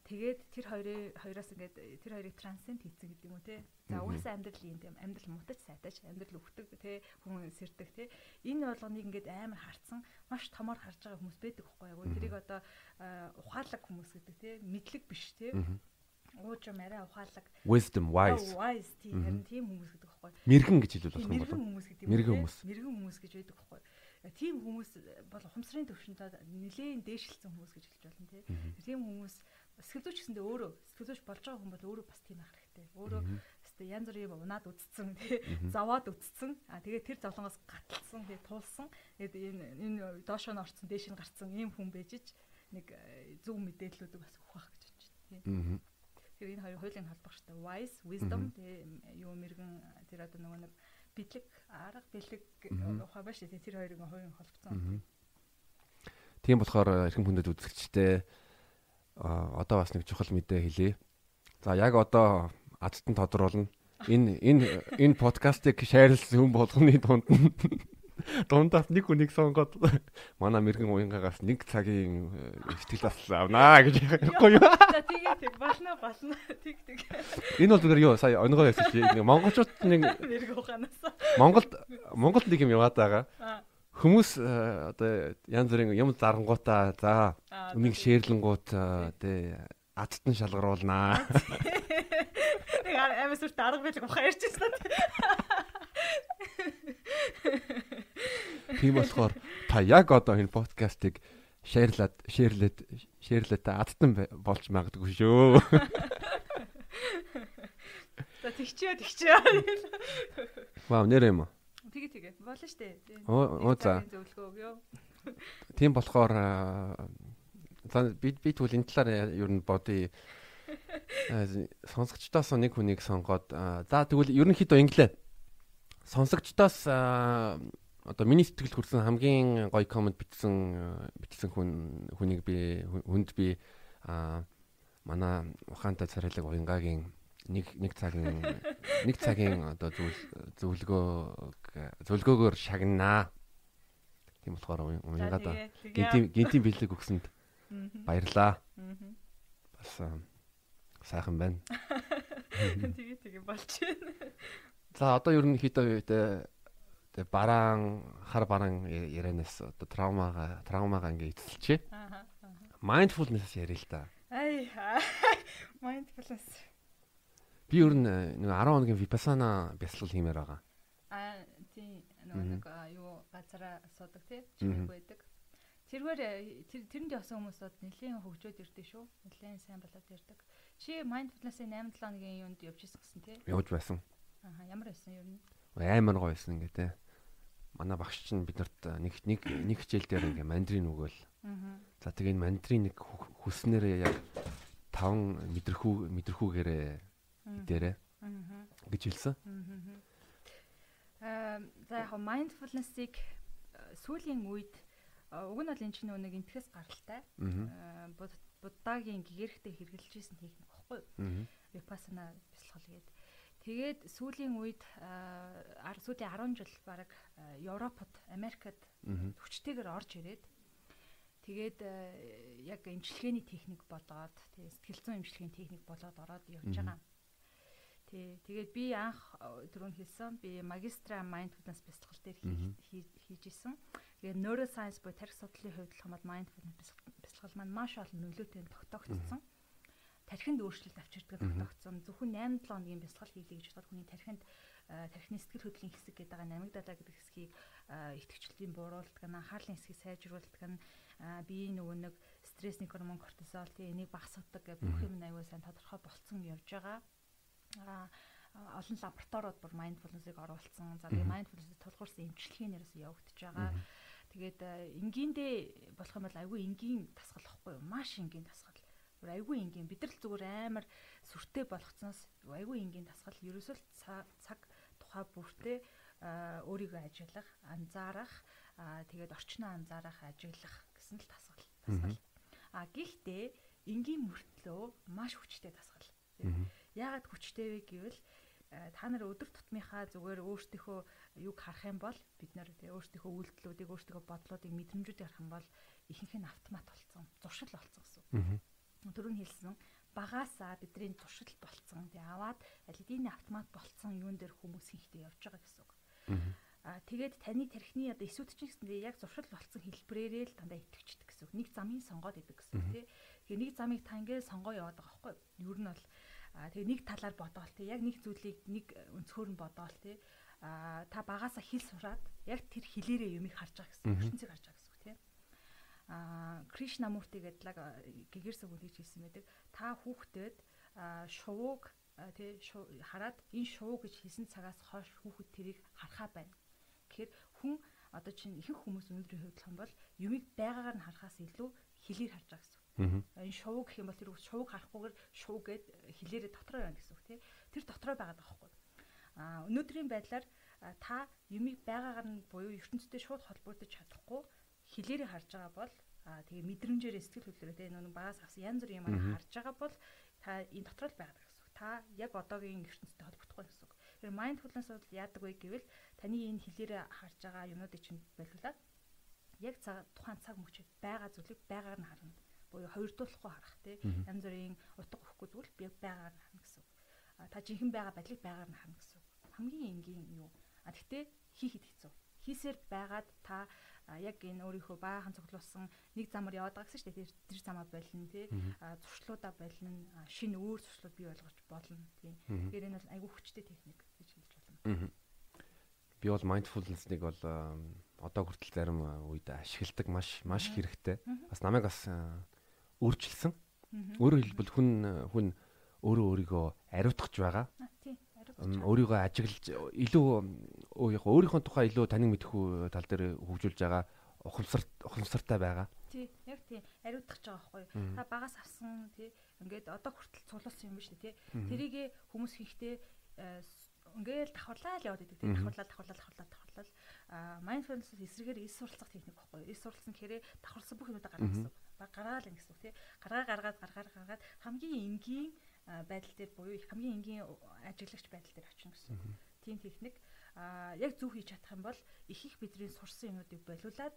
тэгээд тэр хоёрын хоёроос ингээд тэр хоёрыг трансценд хийцэн гэдэг юм уу те. За угаасаа амьдрал юм тийм амьдрал мутаж сайтаж амьдрал өвтөг те хүн сэрдэг те. Энэ болгоныг ингээд амар харцсан маш томор харж байгаа хүмүүс байдаг байхгүй юу. Тэрийг одоо ухаалаг хүмүүс гэдэг те. Мэдлэг биш те ууж юм арай ухаалаг. Wisdom wise. wise. Тийм тийм хүмүүс гэдэг байхгүй. Мэрэгэн гэж хэлвэл болох юм байна мэрэгэн хүмүүс гэдэг мэрэгэн хүмүүс. Мэрэгэн хүмүүс гэж байдаг байхгүй. Тийм хүмүүс бол ухамсарын төвшөндөө нэлээд дээшилсэн хүмүүс гэж хэлж болно тийм хүмүүс сэтгэл зүйч гэсэндээ өөрөө сэтгэл зүйч болж байгаа хүн бол өөрөө бас тийм байх хэрэгтэй. Өөрөө өстой янз бүрийн унаад үтцсэн тий. Зовоод үтцсэн. А тэгээ тэр зовлонгоос гаталсан тий туулсан. Тэгээд энэ энэ доошоо нь орцсон дээш нь гарцсан ийм хүн байж нэг зөв мэдээллүүдийг бас өгөх байх гэж байна тий Тэгэхээр энэ хоёр хуулийн холбогчтой wise, wisdom тэгээ юу мэрэгэн тэр одоо нөгөө нэг бидлэг, арга бэлэг ухаа байна шүү. Тэр хоёрын хуулийн холбогцсон. Тийм болохоор эрхэм хүндэт үзэгчтэй одоо бас нэг чухал мэдээ хэлье. За яг одоо адтан тодруулна. [LAUGHS] Энэ энэ энэ подкастыг шеэрлсэн хүн болгоны дунд нь дундаас нэг хүнийг сонгоод манай мэрэгэн уянгаагаас нэг цагийн ихтгэл авнаа гэж ярихгүй юу? Тэгээ тэг болно болно. Тэг тэг. Энэ бол зүгээр юу сая байсан чи нэг монголчууд нэг [LAUGHS] мэрэг ухаанаас. Монголд Монголд нэг юм яваад байгаа. Хүмүүс одоо янз бүрийн юм зарангуудаа за үнийг шеэрлэнгууд тий адтан шалгаруулнаа. Нэг [LAUGHS] амин сүрт арга байлг ухаа ярьчихсан. [LAUGHS] Тийм болохоор та яг одоо энэ подкастыг шеэрлээд шеэрлээд шеэрлээд адтан болж магадгүй шүү. За тэгчээ тэгчээ. Вау нэр юм. Тэгээ тэгээ болно штэ. Оо за. Зөвлөгөө өгөө. Тийм болохоор би би тэгвэл энэ талаар ер нь бодъё. Сонсогчдоос нэг хүнийг сонгоод за тэгвэл ерөнхийдөө инглээ. Сонсогчдоос одоо миний сэтгэлд хүрсэн хамгийн гоё комент бичсэн бичсэн хүн хүнийг би хүнд би манай ухаантай царайлаг уянгагийн нэг нэг цагийн нэг цагийн одоо зүйл зөвлөгөө зөвлөгөөгөөр шагнаа. Тийм болохоор уянгаада гинтийн гинтийн бэлэг өгсөнд Баярлаа. Бас сайхан байна. Тэгээ тэгээ болж байна. За одоо ер нь хитэ тэгээ бараан хар бараан ярианаас одоо травмага травмага ингээ эцэлчээ. Аа. Mindfulness яриа л та. Ай [LAUGHS] mindfulness. Би ер нь нэг 10 хоногийн vipassana бясалгал хиймээр байгаа. Аа тийм нэг юу газараа асуудаг тий чимэг байдаг. Тэрвэр э, тэрэнд явсан хүмүүсүүд нэлийн хөгжөөд ирдэ шүү. Нэлийн сайн болоод ирдэг. Чи mindfulness-ийн 8 7 хоногийн юунд явж исэн гэсэн тий? Явж байсан. Аа ямар байсан ер нь? Аймар гоё байсан ингээ тий. Манай багш чинь биднэрт э, нэг нэг нэг хичээл дээр ингээ мандрин өгөөл. Аа. За тэгээ энэ мандрин нэг хүснээрээ яг 5 мэдрэхүү мэдрэхүүгээрээ дээрээ. Аа. гэж хэлсэн. Аа. За яг mindfulness-ыг э, сүүлийн үед уг нь бол энэ чинь нэг энтгэс гаралтай. Буддагийн гэгэрхтэй хэрэгжилж исэн техник багхгүй юу? Випассана бясалгал гээд. Тэгээд сүүлийн үед сүүлийн 10 жил баг Европод, Америкт хүчтэйгээр орж ирээд тэгээд яг эмчилгээний техник болоод тэгээд сэтгэл зүйн эмчилгээний техник болоод ороод явж байгаа. Тий. Тэгээд би анх түрүүн хэлсэн би магистра mindfulness бясалгал дээр хийж исэн. Тэгээд neuroscience буюу тарих судлалын хувьд л хамаад mindfulness бясалгал маань маш олон нөлөөтэй тогтоогдсон тархинд өөрчлөлт авчирдаг тогтогцсон. Зөвхөн 8-7 хоногийн бясалгал хийлээ гэж бодоход хүний тархинд э, тархины сэтгэл хөдлөлийн хэсэг гэдэг байгаа намиг далаа гэдэг хэсгийг э, итгэвчлэлийн бууруулдаг нь анхаарлын хэсгийг сайжруулдаг нь э, биеийн нөгөө нэг стрессний гормон кортизол тийм энийг багасгадаг гэх бүх юм аягүй сайн тодорхой болцсон явж байгаа. Аа олон лабораториуд бүр mindfulness-ыг оруулсан. За тэгээ mindfulness-ийг тулгуурсан эмчилгээ нэрээс явагдаж байгаа. Тэгээд энгийндээ болох юм бол айгүй энгийн тасгал واخгүй юу? Маш энгийн тасгал Айгүй энгийн. Бид нар л зүгээр амар сүртэй болгоцсоноос айгүй энгийн тасгал. Ерөөсөө цаг тухай бүртээ өөрийгөө ажиглах, анзаарах, тэгээд орчноо анзаарах, ажиглах гэсэн л тасгал. Тасгал. А гэхдээ энгийн мөртлөө маш хүчтэй тасгал. Яагаад хүчтэй вэ гэвэл та нар өдөр тутмынхаа зүгээр өөртөөхөө юг харах юм бол бид нар өөртөөхөө үйлдэлүүдийг өөртөөхөө бодлоодыг мэдрэмжүүдийг харах юм бол ихэнх нь автомат болцсон зуршил болцсон гэсэн. Төрөнд хэлсэн багаасаа бидний зуршил болцсон тий аваад аль эдийн автомат болцсон юун дээр хүмүүс ихтэй явж байгаа гэсэн үг. Аа тэгээд таны тархины одоо чинь гэсэндээ яг зуршил болцсон хэлбэрээрээ л дандаа итгэвчдэг гэсэн үг. Нэг замыг сонгоод идэг гэсэн үг тий. Тэгээ нэг замыг та ингээд сонгоо яваад байгаа байхгүй юу? Ер нь бол тэгээ нэг талаар бодоол тий яг нэг зүйлийг нэг өнцгөр нь бодоол тий аа та багаасаа хэл сураад яг тэр хэлээрээ юмыг харж байгаа гэсэн ертөнцийг харж байгаа гэсэн үг тий аа Кришнамурти гэдэг лаг гэгэрсэг үлээж хэлсэн байдаг та хүүхдэд шувууг тий хараад энэ шувуу гэж хэлсэн цагаас хойш хүүхэд тэрийг харахаа байна гэхээр хүн одоо чинь ихэнх хүмүүс өнөөдрийн хувьд болох юм бол юмыг байгаагаар нь харахаас илүү хэлээр харж байгаа гэсэн Энэ шувуу гэх юм бол тэр шувууг харахгүйгээр шуу гэд хилээрээ дотроо байна гэсэн үг тий. Тэр дотроо байгаа даахгүй. А өнөөдрийн байдлаар та юмыг байгаагаар нь буюу ертөнцтэй шууд холбогдож чадахгүй хилээрээ харж байгаа бол а тэгээ мэдрэмжээр сэтгэл хөдлөлөө тэгээ нэг багаас авсан янз бүрийн юм харж байгаа бол та энэ дотроо л байгаа гэсэн та яг одоогийн ертөнцтэй холбогдохгүй гэсэн үг. Тэгэхээр mindfulness бол яадаг вэ гэвэл таны энэ хэлээрээ харж байгаа юмнуудыг чинь болиулаад яг цаг тухайн цаг мөчөд байгаа зүйлийг байгаар нь харна. Буюу хоёрдуулахгүй харах тий. Янз бүрийн утга өгөхгүй зүйл би байгаар нь харна гэсэн үг. Та жинхэнэ байгаа байдлыг байгаар нь харна гэсэн үг. Хамгийн энгийн юу. А тэгтээ хийхэд хэцүү. Хийсээр байгаад та яг энэ өөрийнхөө баахан цуглуулсан нэг замаар яваад байгаа гэсэн чинь тэр замаа болно тий. Зуршлуудаа болно шинэ өөр зуршлууд бий болгож болно тий. Тэгэхээр энэ бол айгүй хүчтэй техник гэж хэлж болно. Би бол mindfulness-ыг бол одоо хүртэл зарим үед ашигладаг маш маш хэрэгтэй. Бас намайг бас өөрчилсөн. Өөрөөр хэлбэл хүн хүн өөрөө өөрийгөө ариутгах байгаа өөрийгөө ажиглаж илүү өөрийнхөө тухай илүү таныг мэдхүү тал дээр хөгжүүлж байгаа ухамсар ухамсартай байгаа. Тий, яг тий. Ариутгах гэж байгаа байхгүй. Та багаас авсан тий. Ингээд одоо хүртэл цуглуулсан юм биш үү тий. Тэрийг хүмүүс хийхдээ ингээл давхарлаа л яваад идэг тий. Давхарлаа, давхарлаа, давхарлаа, давхарлаа. Аа mindfulness эсрэгээр эс суралцах техник байхгүй. Эс суралцсан гэхээр давхарлсан бүх юмудаа гаргах гэсэн. Баг гаргаал ингэсэн тий. Гаргаа гаргаад гаргаар гаргаад хамгийн энгийн байдал дээр буюу хамгийн энгийн ажиглагч байдал дээр очно гэсэн. Тийм техник а яг зөв хийж чадах юм бол их их бидний сурсан юмнуудыг болиулаад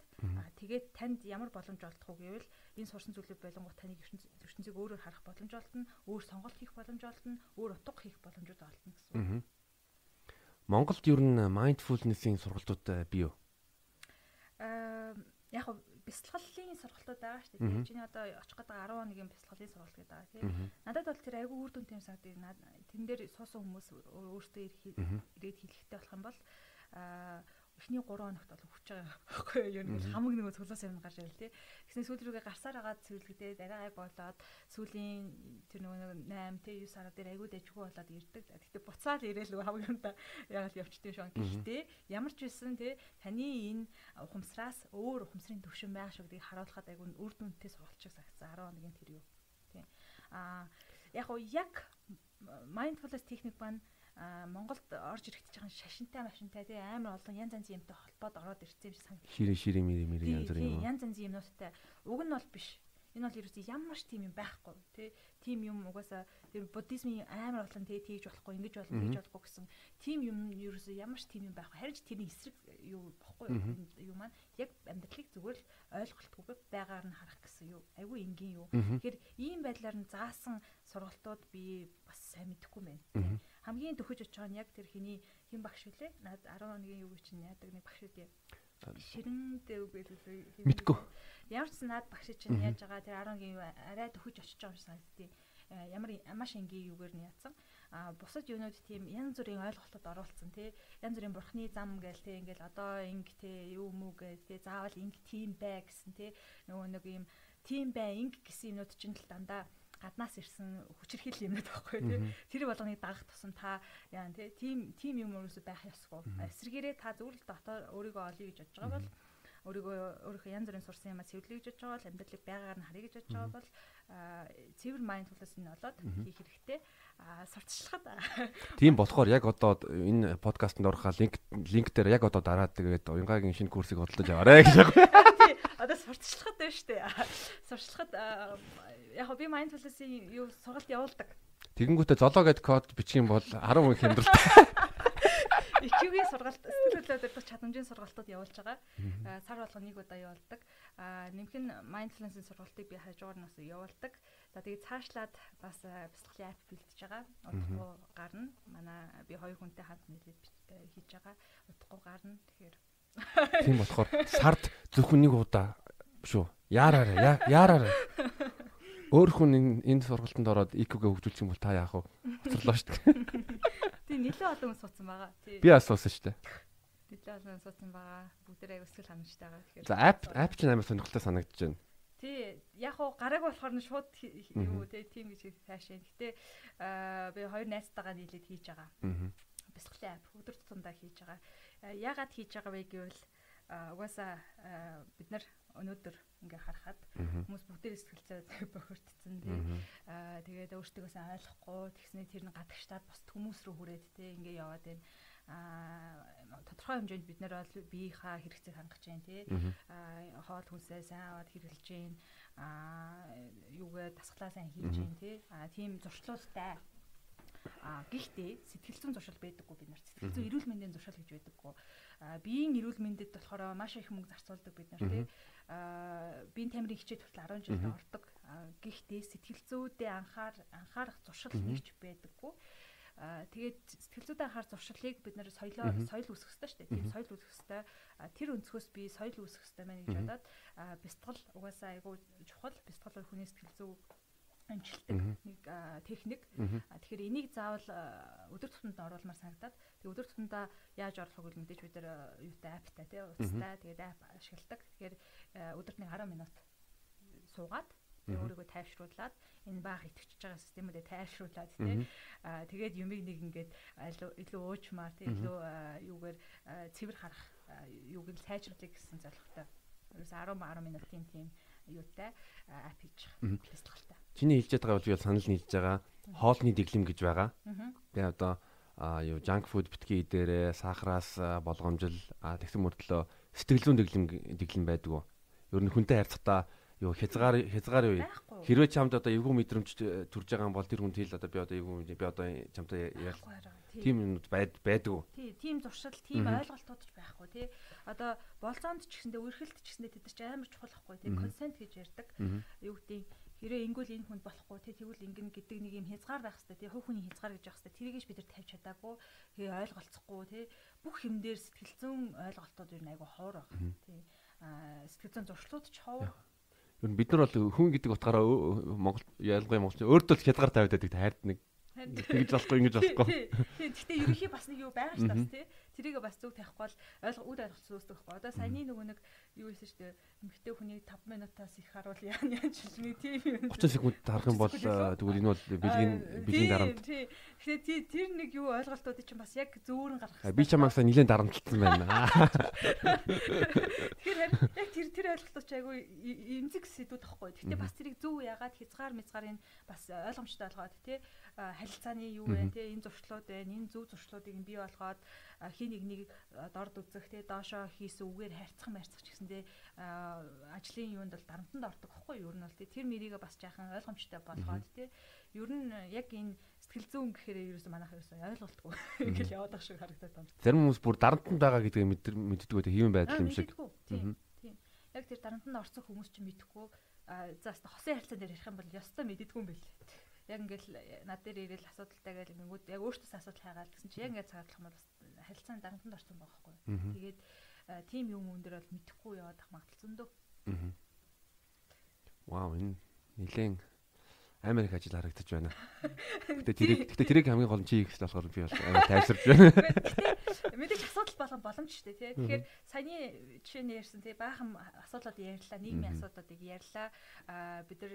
тэгээд танд ямар боломж олдох уу гэвэл энэ сурсан зүйлийг болонгууд таныг ертөнцийг өөрөөр харах боломж олдно, өөр сонголт хийх боломж олдно, өөр утга хийх боломжууд олдно гэсэн. Монголд ер нь mindfulness-ийн сургалтууд бий юу? Аа яг бясалгалын сургалтууд байгаа шүү дээ. Чиний одоо очих гэдэг 11-ийн бясалгалын сургалт гэдэг байгаа тийм. Надад бол тэр айгүй үр дүнтэй юм санагдав. Тэн дээр суусан хүмүүс өөртөө ирээд хэлэхтэй болох юм бол аа эхний 3 хоногт бол өвч байгаа байхгүй юу? Ер нь хамаг нэг цуглаас юм гарч ирэл тий. Тэгснэ сүүл рүүгээ гарсаар агаад цэвэрлэгдээ арай болоод сүүлийн тэр нөгөө 8 тий 9 сараа дээр айгүй дэжгүй болоод ирдэг. Гэхдээ буцаад ирээл хамаг юмда ягаад явчихдээ шон. Гэхдээ ямар ч байсан тий таны энэ ухамсараас өөр ухамсарын төвшин байх шүү гэдгийг харуулхад айгүй үр дүнтэй шиг сагцсан 10 хоногийн тэр юу. Тий. Аа яг яг mindfulness техник байна Монголд орж ирэхэд жоохон шашинтай машинтай тий амар олон янз янзын юмтай холбоод ороод ирсэн юм шиг санагдав. Ширээ ширээ мэрэ мэрэ янз бүр юм. Янз янзын юмнуудтай. Уг нь бол биш. Энэ бол ерөөсөө ямар ч тийм юм байхгүй тий. Тим юм угаасаа тэр буддизмын амар олон тий тийж болохгүй, ингэж болно, тийж болохгүй гэсэн тим юм ерөөсөө ямар ч тим юм байхгүй. Харин ч тэрний эсрэг юу бохгүй юу маань яг амьдралыг зүгээр л ойлголтгүйгээр байгаар нь харах гэсэн юу. Айгүй энгийн юу. Тэгэхээр ийм байдлаар нь заасан сургалтууд би бас сайн мэдэхгүй байна. Хамгийн төхөж очих нь яг тэр хиний хин багш үлээ. Наад 11-ийн юу чинь яадаг нэг багш үү. Ширэнтэй үг байлгүй. Мэдгүй. Ямар ч наад багш чинь яаж байгаа тэр 11-ийн юу арай төхөж очиж байгаа юм шиг санагдтыг. Ямар маш энгийн юугаар нь яатсан. А бусад юунууд тийм янз бүрийн ойлголтод оруулсан тий. Янз бүрийн бурхны зам гээл тий ингээл одоо инг тий юу мүү гээл тий заавал инг тийм бай гэсэн тий. Нөгөө нэг юм тийм бай инг гэсэн юмнууд чинь л дандаа гаднаас ирсэн хүчирхийлэл юмнууд байхгүй тий. Тэр болгоныг дагах тусам та яа тий тийм тийм юм өөрөөсөө байх ёсгүй. Эсвэргээрээ та зөвл дотор өөрийгөө олъё гэж бодож байгаа бол өөрийгөө өөрийнхөө янз бүрийн сурсан юмаа цэвэрлэе гэж бодож байгаа бол амьдралыг байгаар нь харъя гэж бодож байгаа бол цэвэр mindfulness нь болоод хийх хэрэгтэй. Аа сурталчлахад Тийм болохоор яг одоо энэ подкастт орохоо линк линк дээр яг одоо дараад тэгээд уянгагийн шинэ курсыг бодлож аваарэ гэж [LAUGHS] байгаа. Одоо сурталчлахад байна шүү дээ. Сурталчлахад яг би mindfulness-ийн юу сургалт явуулдаг. Тэгэнгүүтээ золоо гэд код бичих юм бол 10 хүн хямдралт. IQ-ийн [LAUGHS] сургалт, сэтгэл хөдлөлөөр дэх чадамжийн сургалтууд явуулж байгаа. Сар болгоо нэг удаа явуулдаг. Нэмэх нь mindfulness-ийн сургалтыг би хажуугаар нь бас явуулдаг. За тэгээд цаашлаад бас бясалгалын app бэлтэж байгаа. Утгагүй гарна. Манай би хоёр хүнтэй хамт нийлээд хийж байгаа. Утгагүй гарна. Тэгэхээр Тийм [LAUGHS] болохоор сард зөвхөн нэг удаа шүү. Яараарай. Яараарай. Өөр хүн энэ энэ сургалтанд ороод IQ-гээ хөгжүүлчих юм бол та яах вэ? Хоцорлоо шүү дээ. [LAUGHS] Тийм нэлээд олон хүн суудсан байгаа. Тийм. Би бас суусан шүү дээ. Нэлээд олон хүн суудсан байгаа. Бүгдээ аяг өсгөл ханамжтай байгаа. Тэгэхээр. За app app чинь амар сонирхолтой санагдаж байна. Тий, яг уу гараг болохоор нь шууд юу тий тийм гэж цаашаа. Гэтэ би хоёр найзтайгаа нийлээд хийж байгаа. Бясалгалын app өдөр тутамдаа хийж байгаа. Яагаад хийж байгаа вэ гэвэл угаасаа бид нар өнөөдөр ингээ харахад хүмүүс бүгдээ сэтгэлцээ [LAUGHS] бохирдсон тий. Тэгээд өөртөө сайн ойлгохгүй тэгснээр тэр нь гадагштаад бусд хүмүүс рүү хүрээд тий ингээ яваад байна. Тодорхой хэмжээнд бид нар бол биеийнхаа хэрэгцээг хангаж байна тий. Хоол хүнсээ сайн аваад хэрэглэж. Аа юугээ дасглаа сайн хийж байна тий. Тийм зуршлуултай А гэхдээ сэтгэл зүйн зуршил байдаггүй бид нар. Сэтгэл зүйн эрүүл мэндийн зуршил гэж байдаггүй. А биеийн эрүүл мэндэд болохоор маш их мөнгө зарцуулдаг бид нар тий. А биеийн тамирын хичээл хүртэл 10 жилд ордог. Гэхдээ сэтгэл зүйдээ анхаар анхаарах зуршил нэгч байдаггүй. Аа тэгээд сэтгэл зүйдээ анхаар зуршлыг бид нэр соёлоо соёл үүсгэх хэрэгтэй шүү дээ. Тийм соёл үүсгэх хэрэгтэй. Тэр өнцгөөс би соёл үүсгэх хэрэгтэй мэн гэж бодоод бясалгал угаасаа айгүй чухал. Бол хүний сэтгэл зүй амжилтдаг нэг техник. Тэгэхээр энийг заавал өдөр тутамд оруулмаар санагдаад тэгээ өдөр тутамдаа яаж вэ мэдээж бид нар юутай аптай тий уцтай тэгээд ап ашигладаг. Тэгэхээр өдөрт нэг 10 минут суугаад тэгээ өөрийгөө тайвшруулад энэ баг итгэж байгаа системүүдэд тайвшруулад тий аа тэгээд юмыг нэг ингээд илүү уучмаар тий илүү юугаар цэвэр харах юуг нь сайжруулах гэсэн зорилготой. Ерөөс 10 10 минутын тийм юутай ап хийж байгаа. Бэлтгэлтэй. Чиний хэлж байгаа бол би санал нийлж байгаа. Хоолны дэглэм гэж байгаа. Тэгээ одоо а юу junk food битгий дээрээ сахараас болгоомжил а тэгсэн мөртлөө сэтгэл зүйн дэглэм дэглэм байдаг уу? Ер нь хүнтэй харьцахдаа юу хязгаар хязгаар юу? Хэрвээ чамд одоо эвгүй мэдрэмж төрж байгаа бол тэр хүнд хэл одоо би одоо эвгүй би одоо чамтай яах тийм юм байд байдаг уу тий тийм зуршил тийм ойлголтууд ч байхгүй тий. Одоо болцоонд ч гэсэндээ үргэлт ч гэсэндээ тэд нар ч амар чухал байхгүй тий. Консент гэж ярьдаг. Юу гэдэг хэрэг ингүүл энэ хүнд болохгүй тий. Тэгвэл ингэн гэдэг нэг юм хязгаар байх хэвээр тий. Хувь хүний хязгаар гэж байх хэвээр тэрийг ч бид нар тавьж чадаагүй. Тэгээ ойлголцохгүй тий. Бүх юм дээр сэтгэл зүйн ойлголтууд юу нэг айгу ховор баг тий. Сэтгэл зүйн зуршлууд ч ховор Ер нь бид нар бол хүн гэдэг утгаараа Монгол ялангуяа монголч өөртөө хязгаар тавиад байдаг хайрт нэг Тэгж болохгүй ингэж болохгүй. Тийм. Гэхдээ ерөнхий бас нэг юу байгаа ш тас тий. Тэрийг бас зүг тавихгүй бол ойлго үр ойлголт үүсдэг байхгүй. Одоо саяны нөгөө нэг юу шүү дээ. Эмэгтэй хүний 5 минутаас их харуул яа яа ч нэг тийм юм. 30 секунд харах юм бол тэгвэл энэ бол бэлгийн бэлгийн дарамт. Тэгэхээр тэр нэг юу ойлголтууд чинь бас яг зөөрөн гарах. Би чамаасаа нилээн дарамтлсан байна. [LAUGHS] Тэгэхээр яг тэр тэр ойлголтууд айгүй эмзэг сэдвүүд тахгүй. Гэхдээ бас тэрийг зөв яагаад хязгаар мязгаарыг бас ойлгомжтой болгоод тий харилцааны юу вэ те энэ зуршлууд байна энэ зөв зуршлуудыг бий болгоод хин нэг нэг дорд үзэх те доошоо хийсэн үгээр харьцах марцах ч гэсэндээ ажлын юунд бол дарамтанд ордог байхгүй юу ер нь бол тэр мэрийгээ бас жаахан ойлгомжтой болгоод те ер нь яг энэ сэтгэл зүйн гэхээр ерөөсөө манайх ерөөсөө ойлголтгүй. Ингээл яваад ах шиг харагдаад байна. Зарим хүмүүс бүр дарамтанд байгаа гэдгийг мэддэг үү хэвэн байдал юм шиг. Тийм. Яг тэр дарамтанд орсон хүмүүс ч мэдэхгүй за хаста хосын харилцаан дээр ярих юм бол ёстой мэддэггүй юм байл яг ингээл над дээр ирэл асуудалтай гэл ингэнгүүд яг өөртөөс асуудал хайгаал гэсэн чи яг ингээд цагаатлах юм бол бас харилцааны дарамтанд орсон байгаа хгүй. Тэгээд тийм юм өндөр бол мэдхгүй яваад ах магадлал зөндөө. Вау энэ нилээн Америк ажил харагдаж байна. Гэтэ тэрийг гэтэ тэрийг хамгийн гол нь чи их болохоор би бол амар тайвширж байна. [LAUGHS] Мэдээж асуудал болгон боломжтой тий. Тэгэхээр саяны жишээ нь ярьсан тий баахан асуудлууд ярьлаа, нийгмийн асуудлуудыг ярьлаа. Аа бид нар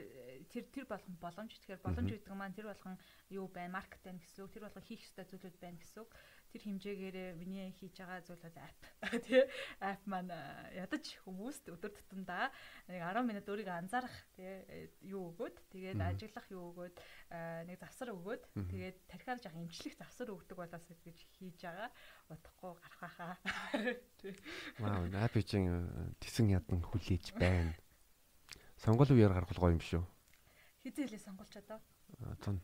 тэр тэр болгон боломж. Тэгэхээр боломж гэдэг маань тэр болгон юу байна, маркет байна гэсэн үг, тэр болгон хийх ёстой зүйлүүд байна гэсэн үг тэр хэмжээгээр миний хийж байгаа зүйл бол [LAUGHS] ап тий. Ап маань ядаж хүмүүст өдөр тутамдаа нэг 10 минут өөрийгөө анзаарах тий юу өгөөд тэгээд ажиллах юу өгөөд нэг завсар өгөөд тэгээд тархиар жах имчлэх завсар өгдөг болоос гэж хийж байгаа. Утахгүй гарах хаа [LAUGHS] вау ап чинь тэсэн ядан хүлээж байна. Сонгол үеэр гаргах гоё юм шүү хизээлээ сонгolч одоо тун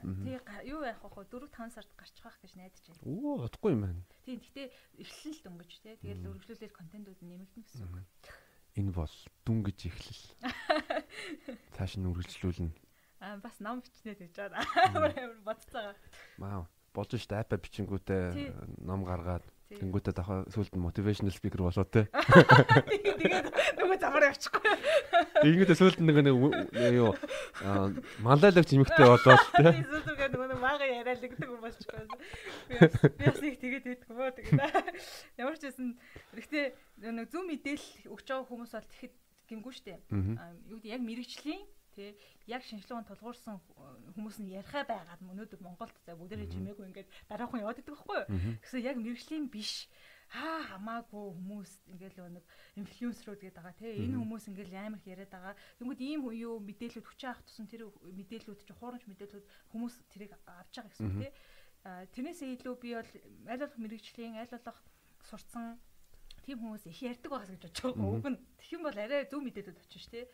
Тэг юу яах вэ? 4 5 сард гарчих байх гэж найдаж байна. Оо, удахгүй юм байна. Тийм, гэхдээ эхлэн л дөнгөж тий. Тэгэл үргэлжлүүлээд контентууд нэмэгдэн гэсэн үг. Энэ бол дүнгэж эхлэл. [LAUGHS] Цааш нь үргэлжлүүлнэ. Аа, бас ном бичнэ гэж байна. Амар амар бодцоо. Вау. Болж штэ апп бичингүүтээ ном гаргаад Тэнгүүтээ дахиад сүлд нь motivational speaker болоо те. Тэгээд нөгөө замаар явчихгүй. Ингэдэ сүлд нэг нэг юу малайлагч эмэгтэй болоо те. Зүгээр нөгөө нэг мага яриад гэдэг юм болчихгүй. Би бас нэг тэгээд юм уу тэгээд. Ямар ч байсан гэхдээ нэг зөв мэдээлэл өгч байгаа хүмүүс бол тэгэхэд гимгүй штэ. Юу гэдэг яг мэрэгчлийн тий. Яг шинжилгээнд тулгуурсан хүмүүс нь яриахаа байгаад өнөөдөр Монголд за бүгдээрээ чимээгүй ингээд дараахан яваад идэг байхгүй юу? Гэсэн яг мэрэгжлийн биш. Хаа хамаагүй хүмүүс ингээл нэг инфлюенсерүүд гэдэг байгаа тий. Энэ хүмүүс ингээл амар их яриад байгаа. Тэгмүүд ийм юу мэдээлэлүүд хүчээ авах тусан тэр мэдээллүүд чи хуурамч мэдээллүүд хүмүүс тэрийг авч байгаа гэсэн тий. Тэрнээсээ илүү би бол аль болох мэрэгжлийн аль болох сурцсан тийм хүмүүс их ярьдаг байгаас гэж бодож байгаа. Уг нь тэгэх юм бол арай зөв мэдээлэлд очиж тий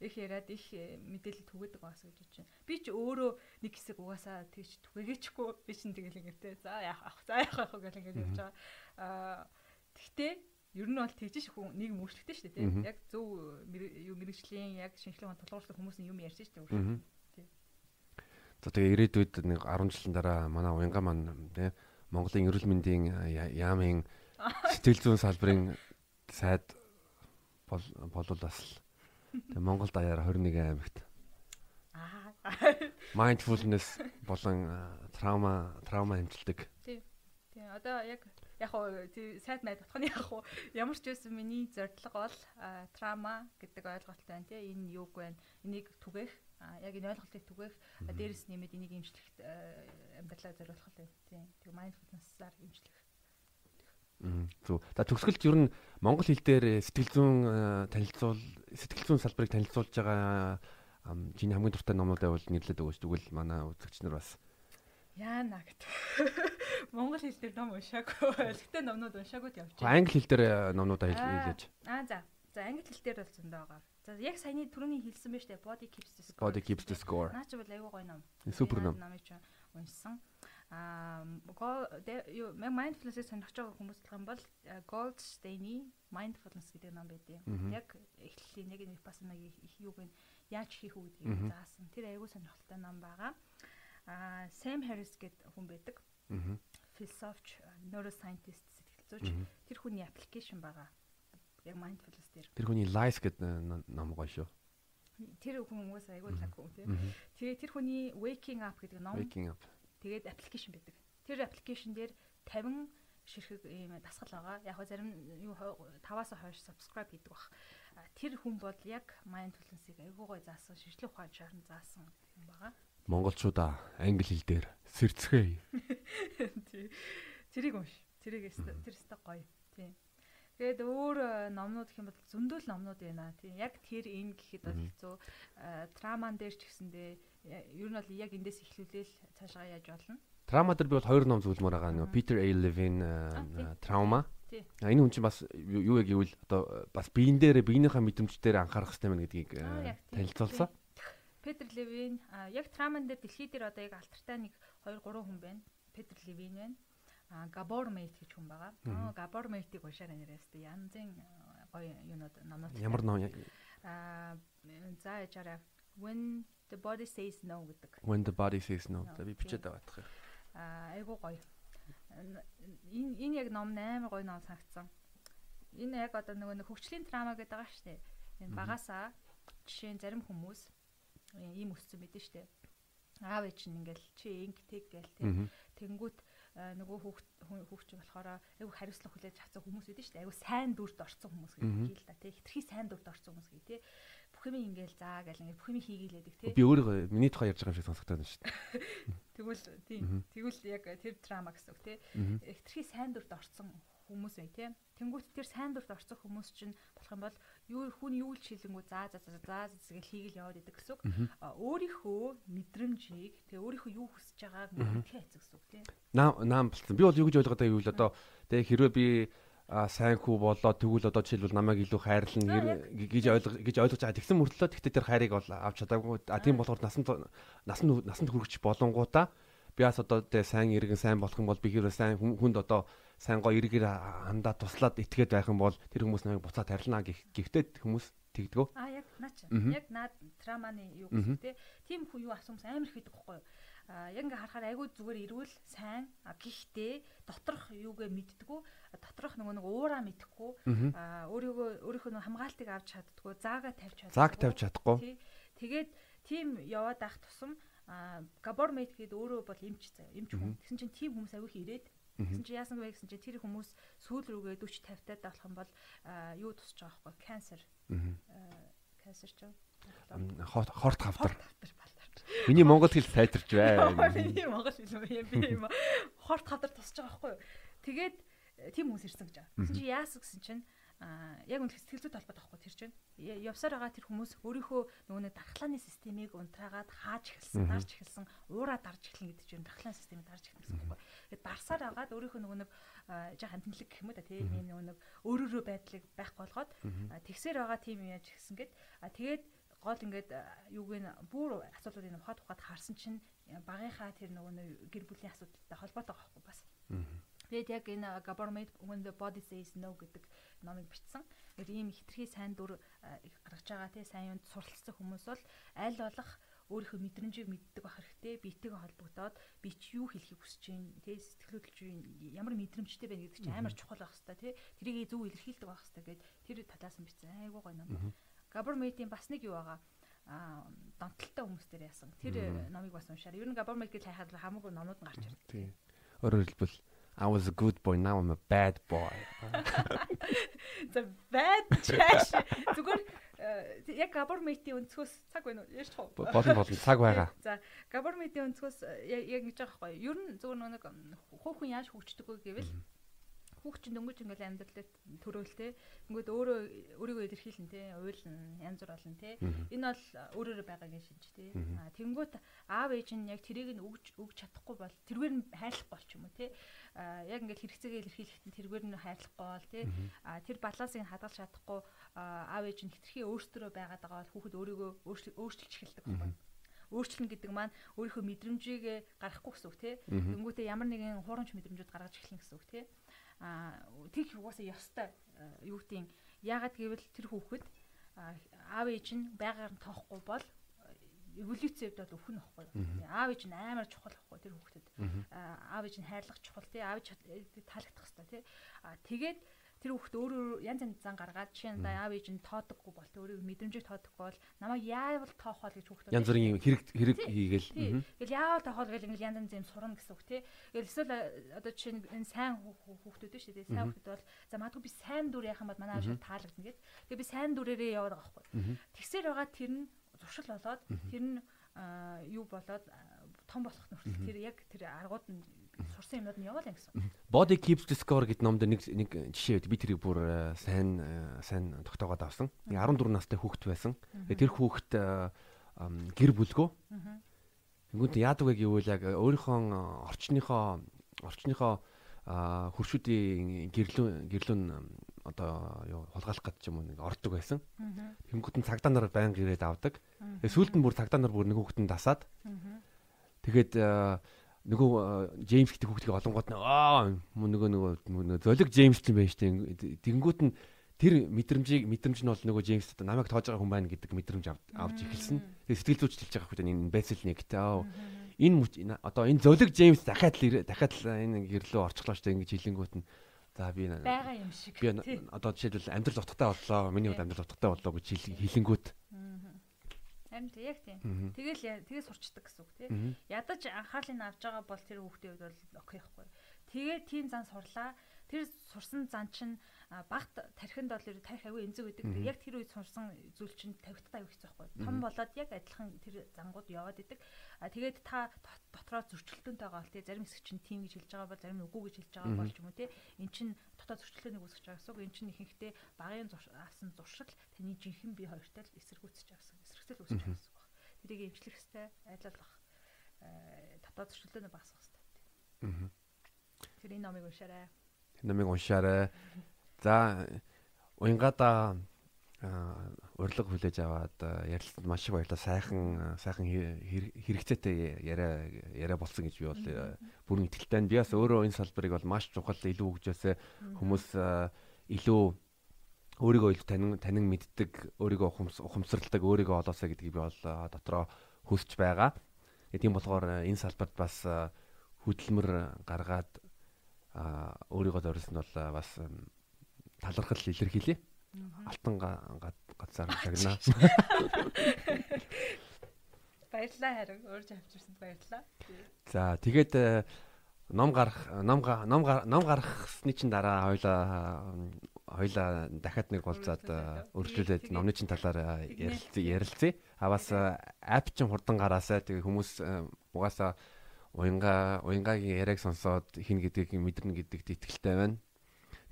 их яриад их мэдээлэл түгээдэг байгаасаа гэж бодож байна. Би ч өөрөө нэг хэсэг угаасаа тэгж түгээгээчгүй би чинь тэгэл ингээд те за яах ах за яах ах гэл ингээд явж байгаа. Аа тэгтээ ер нь бол тэгж ш хүн нэг мөрчлөгтэй шүү дээ те. Яг зөв юу мэрэгжлийн яг шинжилгээ тулгуурлах хүмүүс нь юм ярьж шүү дээ. За тэгээ ирээдүйд нэг 10 жилийн дараа манай уянга маань тий Монголын эрүүл мэндийн яамын [LAUGHS] сэтгэл зүйн салбарын сайд бол болвол бас тэгээ Монгол даяар 21 аймагт mindfulness болон траума траума хэмжилдэг. Тий. Тий. Одоо яг яг хоо сайд найд утганы яг хоо ямар ч байсан миний зорилго бол траума гэдэг ойлголттой байна тий. Энэ юуг вэ? Энийг түгэх яг энэ ойлголтыг түгээх дээрэс нэмээд энийг имжлэхт амьдралаа зориулах л тийм. Тэгээ mindfulness-аар имжлэх. Зөв. За төгсгөлд ер нь монгол хэл дээр сэтгэл зүйн танилцуул сэтгэл зүйн салбарыг танилцуулж байгаа чиний хамгийн дуртай номнуудаа бол нэрлээд өгөөч. Тэгвэл манай үзэгч нар бас Яана гэдэг. [LAUGHS] Монгол хэл дээр ном уншаагүй. [LAUGHS] Гэхдээ номнууд уншаагүй явж байна. Англи хэл дээр номнуудаа хэлж. Аа за. За англи хэл дээр бол зөндөө байгаа. За яг саяны түрүүний хэлсэн байж тээ body keeps the score. Body keeps the score. Наа чи бол аюу гой ном. Супер ном. Намыг чи уншсан. Аа юу mindfulness-ийг сонирхож байгаа хүмүүс юм бол Gold Stein-ий mindfulness гэдэг ном байдیں۔ Яг эхлэлийн нэг нэг бас нэг их юуг нь яаж хийх үү гэдгийг заасан. Тэр аюу сонирхолтой ном байгаа. Аа Sam Harris гэдэг хүн байдаг. Philosopher, neuroscientist сэтгэл зүйч. Тэр хүний аппликейшн байгаа яг mindfulness дээр. Тэр хүний life гэдэг ном гоё шүү. Тэр хүн уус айгүй лаг тийм. Тэгээ тэр хүний waking up гэдэг ном. Waking up. Тэгээд аппликейшн байдаг. Тэр аппликейшн дээр 50 ширхэг ийм дасгал байгаа. Яг го зарим юу 5-аас хойш subscribe хийдэг бах. Тэр хүн бол яг mindfulness-ыг айгүй гоё заасан, шижлэх ухаанчаар нь заасан юм байгаа. Монголчуудаа англи хэл дээр сэрцгээе. [LAUGHS] Тэрийг унш. Тэрийг тэр өстө гоё. Тий. Тэгээд өөр э, номнууд гэх юм бол зөндөл номнууд байна. Тийм яг тэр энэ гэхэд бол хэцүү. Траман дээр ч гэсэндээ ер нь бол яг эндээс эхлүүлээл цаашаа яаж болно. Трама дээр би бол хоёр ном зөвлөмөр байгаа. Нөгөө Peter A. Levine Trauma. А энэ хүн чинь бас юу яг гэвэл одоо бас биен дээр биенийхээ мэдрэмжээр анхаарах хэрэгтэй байна гэдгийг э, танилцуулсан. Peter Levine яг Траман дээр дэлхий дээр одоо яг алтартай нэг 2 3 хүн байна. Peter Levine байна. Gabor Mate гэж хүн байгаа. Аа Gabor Mate-ийг уншаарай нэрээс тэ янзын гоё юунууд номнууд. Ямар ном? Аа за яжаараа When the body says no гэдэг. When the body says no. За би бичээд авах юм. Аа айгуу гоё. Энэ энэ яг ном амар гоё ном санагдсан. Энэ яг одоо нөгөө хөгжлийн драма гэдэг байгаа шүү дээ. Энэ багасаа жишээ нь зарим хүмүүс ийм өссөн мэдэн шүү дээ. Аав ээж нь ингээл чи инг тэг гээл тэг. Тэнгүүт Э, нөгөө хүүхч болохоор айгу хариуцлага хүлээж авсан хүмүүс байдаг шүү дээ. Айгу сайн дүрд орсон хүмүүс юм л да тий. Хитрхи сайн дүрд орсон хүмүүс гэх тий. Бүх юм ингээл заа гэл ингээд бүх юм хийгээлээдэг тий. Би өөрөө миний тухай ярьж байгаа юм шиг сонсогдоод байна шүү дээ. [LAUGHS] Тэгвэл тий. Тэгвэл яг тэр драма гэсэн үг тий. Хитрхи сайн дүрд орсон хүмүүс бай тий. Тэнгүүт тэр сайн дурд орсон хүмүүс чинь болох юм бол юу хүн юу л шилэнгүү заа заа заа зэгээл хийгээл яваад идэг гэсэн үг. Өөрийнхөө мэдрэмжийг тэгээ өөрийнхөө юу хүсэж байгааг мэдхээ хэцэг гэсэн үг тий. Наам наам болсон. Би бол юу гэж ойлгоод байгаа юу л одоо тэгээ хэрвээ би а сайн хүү болоо тэгвэл одоо жишээлбэл намайг илүү хайрлна гэж ойлгож гэж ойлгож байгаа. Тэгсэн мөртлөө тэгтээ тэр хайрыг бол авч чадаагүй. А тийм болохоор насанд насанд насанд хүрч болонгуудаа би бас одоо тэ сайн иргэн сайн болох юм бол би хэрвээ сайн хүнд одоо сайн гоо эргээр хандаа туслаад итгээд байх юм бол тэр хүмүүс намайг буцаад харилна гэхдээ хүмүүс тэгдэгөө. А яг наач. Яг наад траманы юу гэсэн те. Тим хүн юу асуумс амар их байдаг байхгүй юу? Яг ингээ харахаар айгүй зүгээр ирүүл сайн гэхдээ доторх юугээ мэддгүү доторх нөгөө нэг уураа мэдхгүй өөрийгөө өөрийнхөө хамгаалтыг авч чаддгүй заагаа тавьж чаддгүй. Зааг тавьж чадахгүй. Тэгээд тим яваад ах тусам габормейт гэдэг өөрөө бол эмч заяа эмч хүн. Тэгсэн чинь тим хүмүүс аягүй ирээд Тэгсэн чи яасан вэ гэсэн чи тэр хүмүүс сүүл рүүгээ 40 50 таад болох юм бол юу тусч байгаа байхгүй канцер. Канцер ч хорт хавдар. Миний монгол хэл сайтарч байна. [LAUGHS] Миний монгол хэл юм би юм. Хорт хавдар тусч байгаа байхгүй. Тэгээд тийм хүмүүс ирсэн гэж байгаа. Чи яасан гэсэн чинь а яг үн сэтгэл зүй талбайд авахгүй тэр чинь явсаар байгаа тэр хүмүүс өөрийнхөө нөгөө нэг дархлааны системийг унтраагаад хааж эхэлсэн, дарж эхэлсэн, уураа дарж эхэлнэ гэдэг чинь дархлааны системийг дарж үг байхгүй. Тэгээд дарсаар агаад өөрийнхөө нөгөө нэг жоохон тэнэлэг гэх юм уу та тийм нөгөө нэг өөрөөрөө байдлыг байх болгоод тэгсээр байгаа тийм яаж гэсэн гээд тэгээд гол ингээд юуг нь бүр асуудлуудыг ухаад ухаад харсан чинь багийнхаа тэр нөгөө гэр бүлийн асуудалтай холбоотой байхгүй бас. Тэгээд яг энэ government when the body says no гэдэг номыг бичсэн. Тэгэхээр ийм хитрхи сайн дүр гаргаж байгаа тий сайн юунд суралцсан хүмүүс бол аль болох өөрийнхөө мэдрэмжийг мэддэг байх хэрэгтэй. Биетэйгээ холбогдоод би чи юу хэлхийг хүсэж байна, тий сэтгэлхөдлөж байна, ямар мэдрэмжтэй байна гэдэг чинь амар чухал байх хэрэгтэй, тий. Тэрийг зөв илэрхийлдэг байх хэрэгтэй гэд тэр талаас нь бичсэн. Айгуу гоё ном. Government-ийн бас нэг юу байгаа а донтолтой хүмүүс дээр яасан. Тэр номыг бас уншаар. Ер нь government гэж хайхад хамаагүй номууд нь гарч ирдэг. Тийм. Өөрөөр хэлбэл I was a good boy now I'm a bad boy. [LAUGHS] The bad trash. Зүгээр Э, яг government-ийн өнцгөөс цаг байна уу? Яаж тав? Болно болно цаг байгаа. [LAUGHS] За, government-ийн өнцгөөс яг ингэж байгаа байхгүй. Ер нь зөвхөн нэг хөөхөн яаж хөгждөг вэ гэвэл хүүхчин дөнгөж ингээл амьдралд төрөөлтэй. Ингээд өөрөө өөрийгөө илэрхийлэн тий, уйлан, янз бүр олон тий. Энэ бол өөрөөрөө байгаагийн шинж тий. А тэнгуут аав ээж нь яг тэрийг нь өгж өгч чадахгүй бол тэргээр нь хайрлах бол ч юм уу тий. А яг ингээд хэрэгцээгээ илэрхийлэхэд тэргээр нь хайрлахгүй бол тий. А тэр балансыг хадгалж чадахгүй аав ээж нь хитрхи өөрсдөө байгаад байгаа бол хүүхэд өөрийгөө өөрчилж эхэлдэг байхгүй өөрчлөн гэдэг маань өөрийнхөө мэдрэмжийг гаргахгүй гэсэн үг тий. Тэнгүүтээ ямар нэгэн хуурамч мэдрэмжүүд гаргаж эхлэх гэсэн үг тий а тэгэх угаасаа ёстой э, юу гэдгийг яагаад гэвэл тэр хүүхэд аав ээж нь байгаар нь тоохгүй бол э, эволюцийн хувьд бол өхөн ихгүй. Аав ээж нь амар чухал ихгүй тэр хүүхдэд. Аав ээж нь хайрлах чухал тий аав ээж таалагдах хэрэгтэй тий. Тэгээд тэр хүүхд өөрөө янз янз зан гаргаад жишээ нь аав ээж нь тоодоггүй бол өөрийн мэдрэмжийг тоодохгүй бол намайг яавал тоох бол гэж хүүхд янз бүрийн хэрэг хэрэг хийгээл. тэгэл яавал тоох бол ингээл янз янз юм сурна гэсэн үг тий. Тэгэл эсвэл одоо жишээ нь энэ сайн хүүхдүүд шүү дээ сайн хүүхдүүд бол за магадгүй би сайн дүр юм бол манай аав таалагдана гэд. Тэгээ би сайн дүрээрээ яваад байгаа байхгүй. Тэгсээр байгаа тэр нь зуршил болоод тэр нь юу болоод том болох нүртэл тэр яг тэр аргууд нь сурсан юмнууд нь яваалаа гэсэн. Body keeps the score гэдэг номд нэг нэг жишээ байд. Би тэрийг бүр э, сайн э, сайн тогтоогоод авсан. Нэг 14 настай хүүхэд байсан. Тэр хүүхэд э, гэр бүлгөө. Тэнгүүд яадаг вэ гэвэл яг өөрийнхөө орчныхоо орчныхоо хуршүүдийн гэрлүүн гэрлүүн одоо юу хулгайлах гэж юм нэг ордог байсан. Тэнгүүд нь цагдаа нар байнга ирээд авдаг. Сүүлд нь бүр цагдаа нар бүр нэг хүүхэдэн дасаад. Тэгээд нөгөө Джеймс гэдэг хүүхдийг олонгууд нь аа нөгөө нөгөө золиг Джеймс юм байна штэ. Тэнгүүт нь тэр мэдрэмжийг мэдрэмж нь бол нөгөө Джеймс одоо намайг тоож байгаа хүн байна гэдэг мэдрэмж авч эхэлсэн. Тэгээ сэтгэл зүйч хэлж байгаа хүүхдийн энэ байсэл нэг таа. Энэ одоо энэ золиг Джеймс дахиад л дахиад л энэ гэрлөө орчлоо штэ ингэж хэлэнгүүт нь За би байгаа юм шиг. Би одоо жишээлбэл амьдрал утгатай боллоо. Миний хувьд амьдрал утгатай боллоо гэж хэлэнгүүт Харин яг тийм. Тэгэл тэгээ сурчдаг гэсэн үг тийм. Ядаж анхаарлыг авч байгаа бол тэр хүүхдийн хувьд бол окей байхгүй. Тэгээ тийм зан сурлаа. Тэр сурсан зан чинь багт тархинд бол тарих аягүй энзэг байдаг. Яг тэр үед сурсан зүйл чинь тавигдтаа аягүй хэцүү байхгүй. Том болоод яг адилхан тэр зангууд яваад идэг. А тэгээд та дотроо зөрчилдөөнтэйгээ бол тий зарим хэсэг чинь тийм гэж хэлж байгаа бол зарим үгүй гэж хэлж байгаа бол ч юм уу тий. Эн чинь дотоод зөрчилдөөнийг үүсгэж байгаа гэсэн үг. Эн чинь ихэнхдээ багын авсан зуршил таны жинхэнэ бие хоёртой л эсэргүүцэж авсан эсрэгцэл үүсгэж байгаа гэсэн үг. Тэрийг эмчлэх хэрэгтэй, айлуулах дотоод зөрчилдөөний багасгах хэрэгтэй. Аа. Тэр энэ номыг уншаарай. Номыг уншаарай. За уянгада урилга хүлээж аваад ярилцсанд маш их баярлалаа. Сайхан сайхан хэрэгцээтэй яриа яриа болсон гэж би бол бүрэн итгэлтэй. Би бас өөрөө энэ салбарыг бол маш чухал илүү хөгжөөсөө хүмүүс илүү өөрийгөө илүү танин танин мэддэг, өөрийгөө ухамсарладаг, өөрийгөө олоосаа гэдгийг би бол дотроо хүсэж байгаа. Тийм болохоор энэ салбарт бас хөдөлмөр гаргаад өөрийгөө зориулсан бол бас талархал илэрхийлье. Алтан газар шагнаа. [LAUGHS] Баярлалаа харин өөрж авчирсанд баярлалаа. За тэгээд э, ном гарах ном ном ном гарахсны чинь дараа хоёлаа хоёлаа дахиад нэг болцоод өргөжлүүлээд номны чинь талаар ярилцъя ярилцъя. А бас апп чинь хурдан гараасаа тэгээ хүмүүс э, угаасаа уянга уянгагийн яриаг сонсоод хин гэдгийг мэдэрнэ гэдэгт итгэлтэй байна.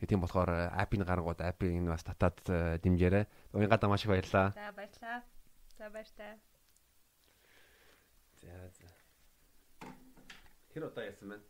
Тийм болохоор апп-ийн гарангууд апп-ийг энэ бас татаад э, дэмжээрэй. Уянгадаа маш их баярлалаа. За баярлалаа. За баяртай. За за. Тэр удаа яасан байна?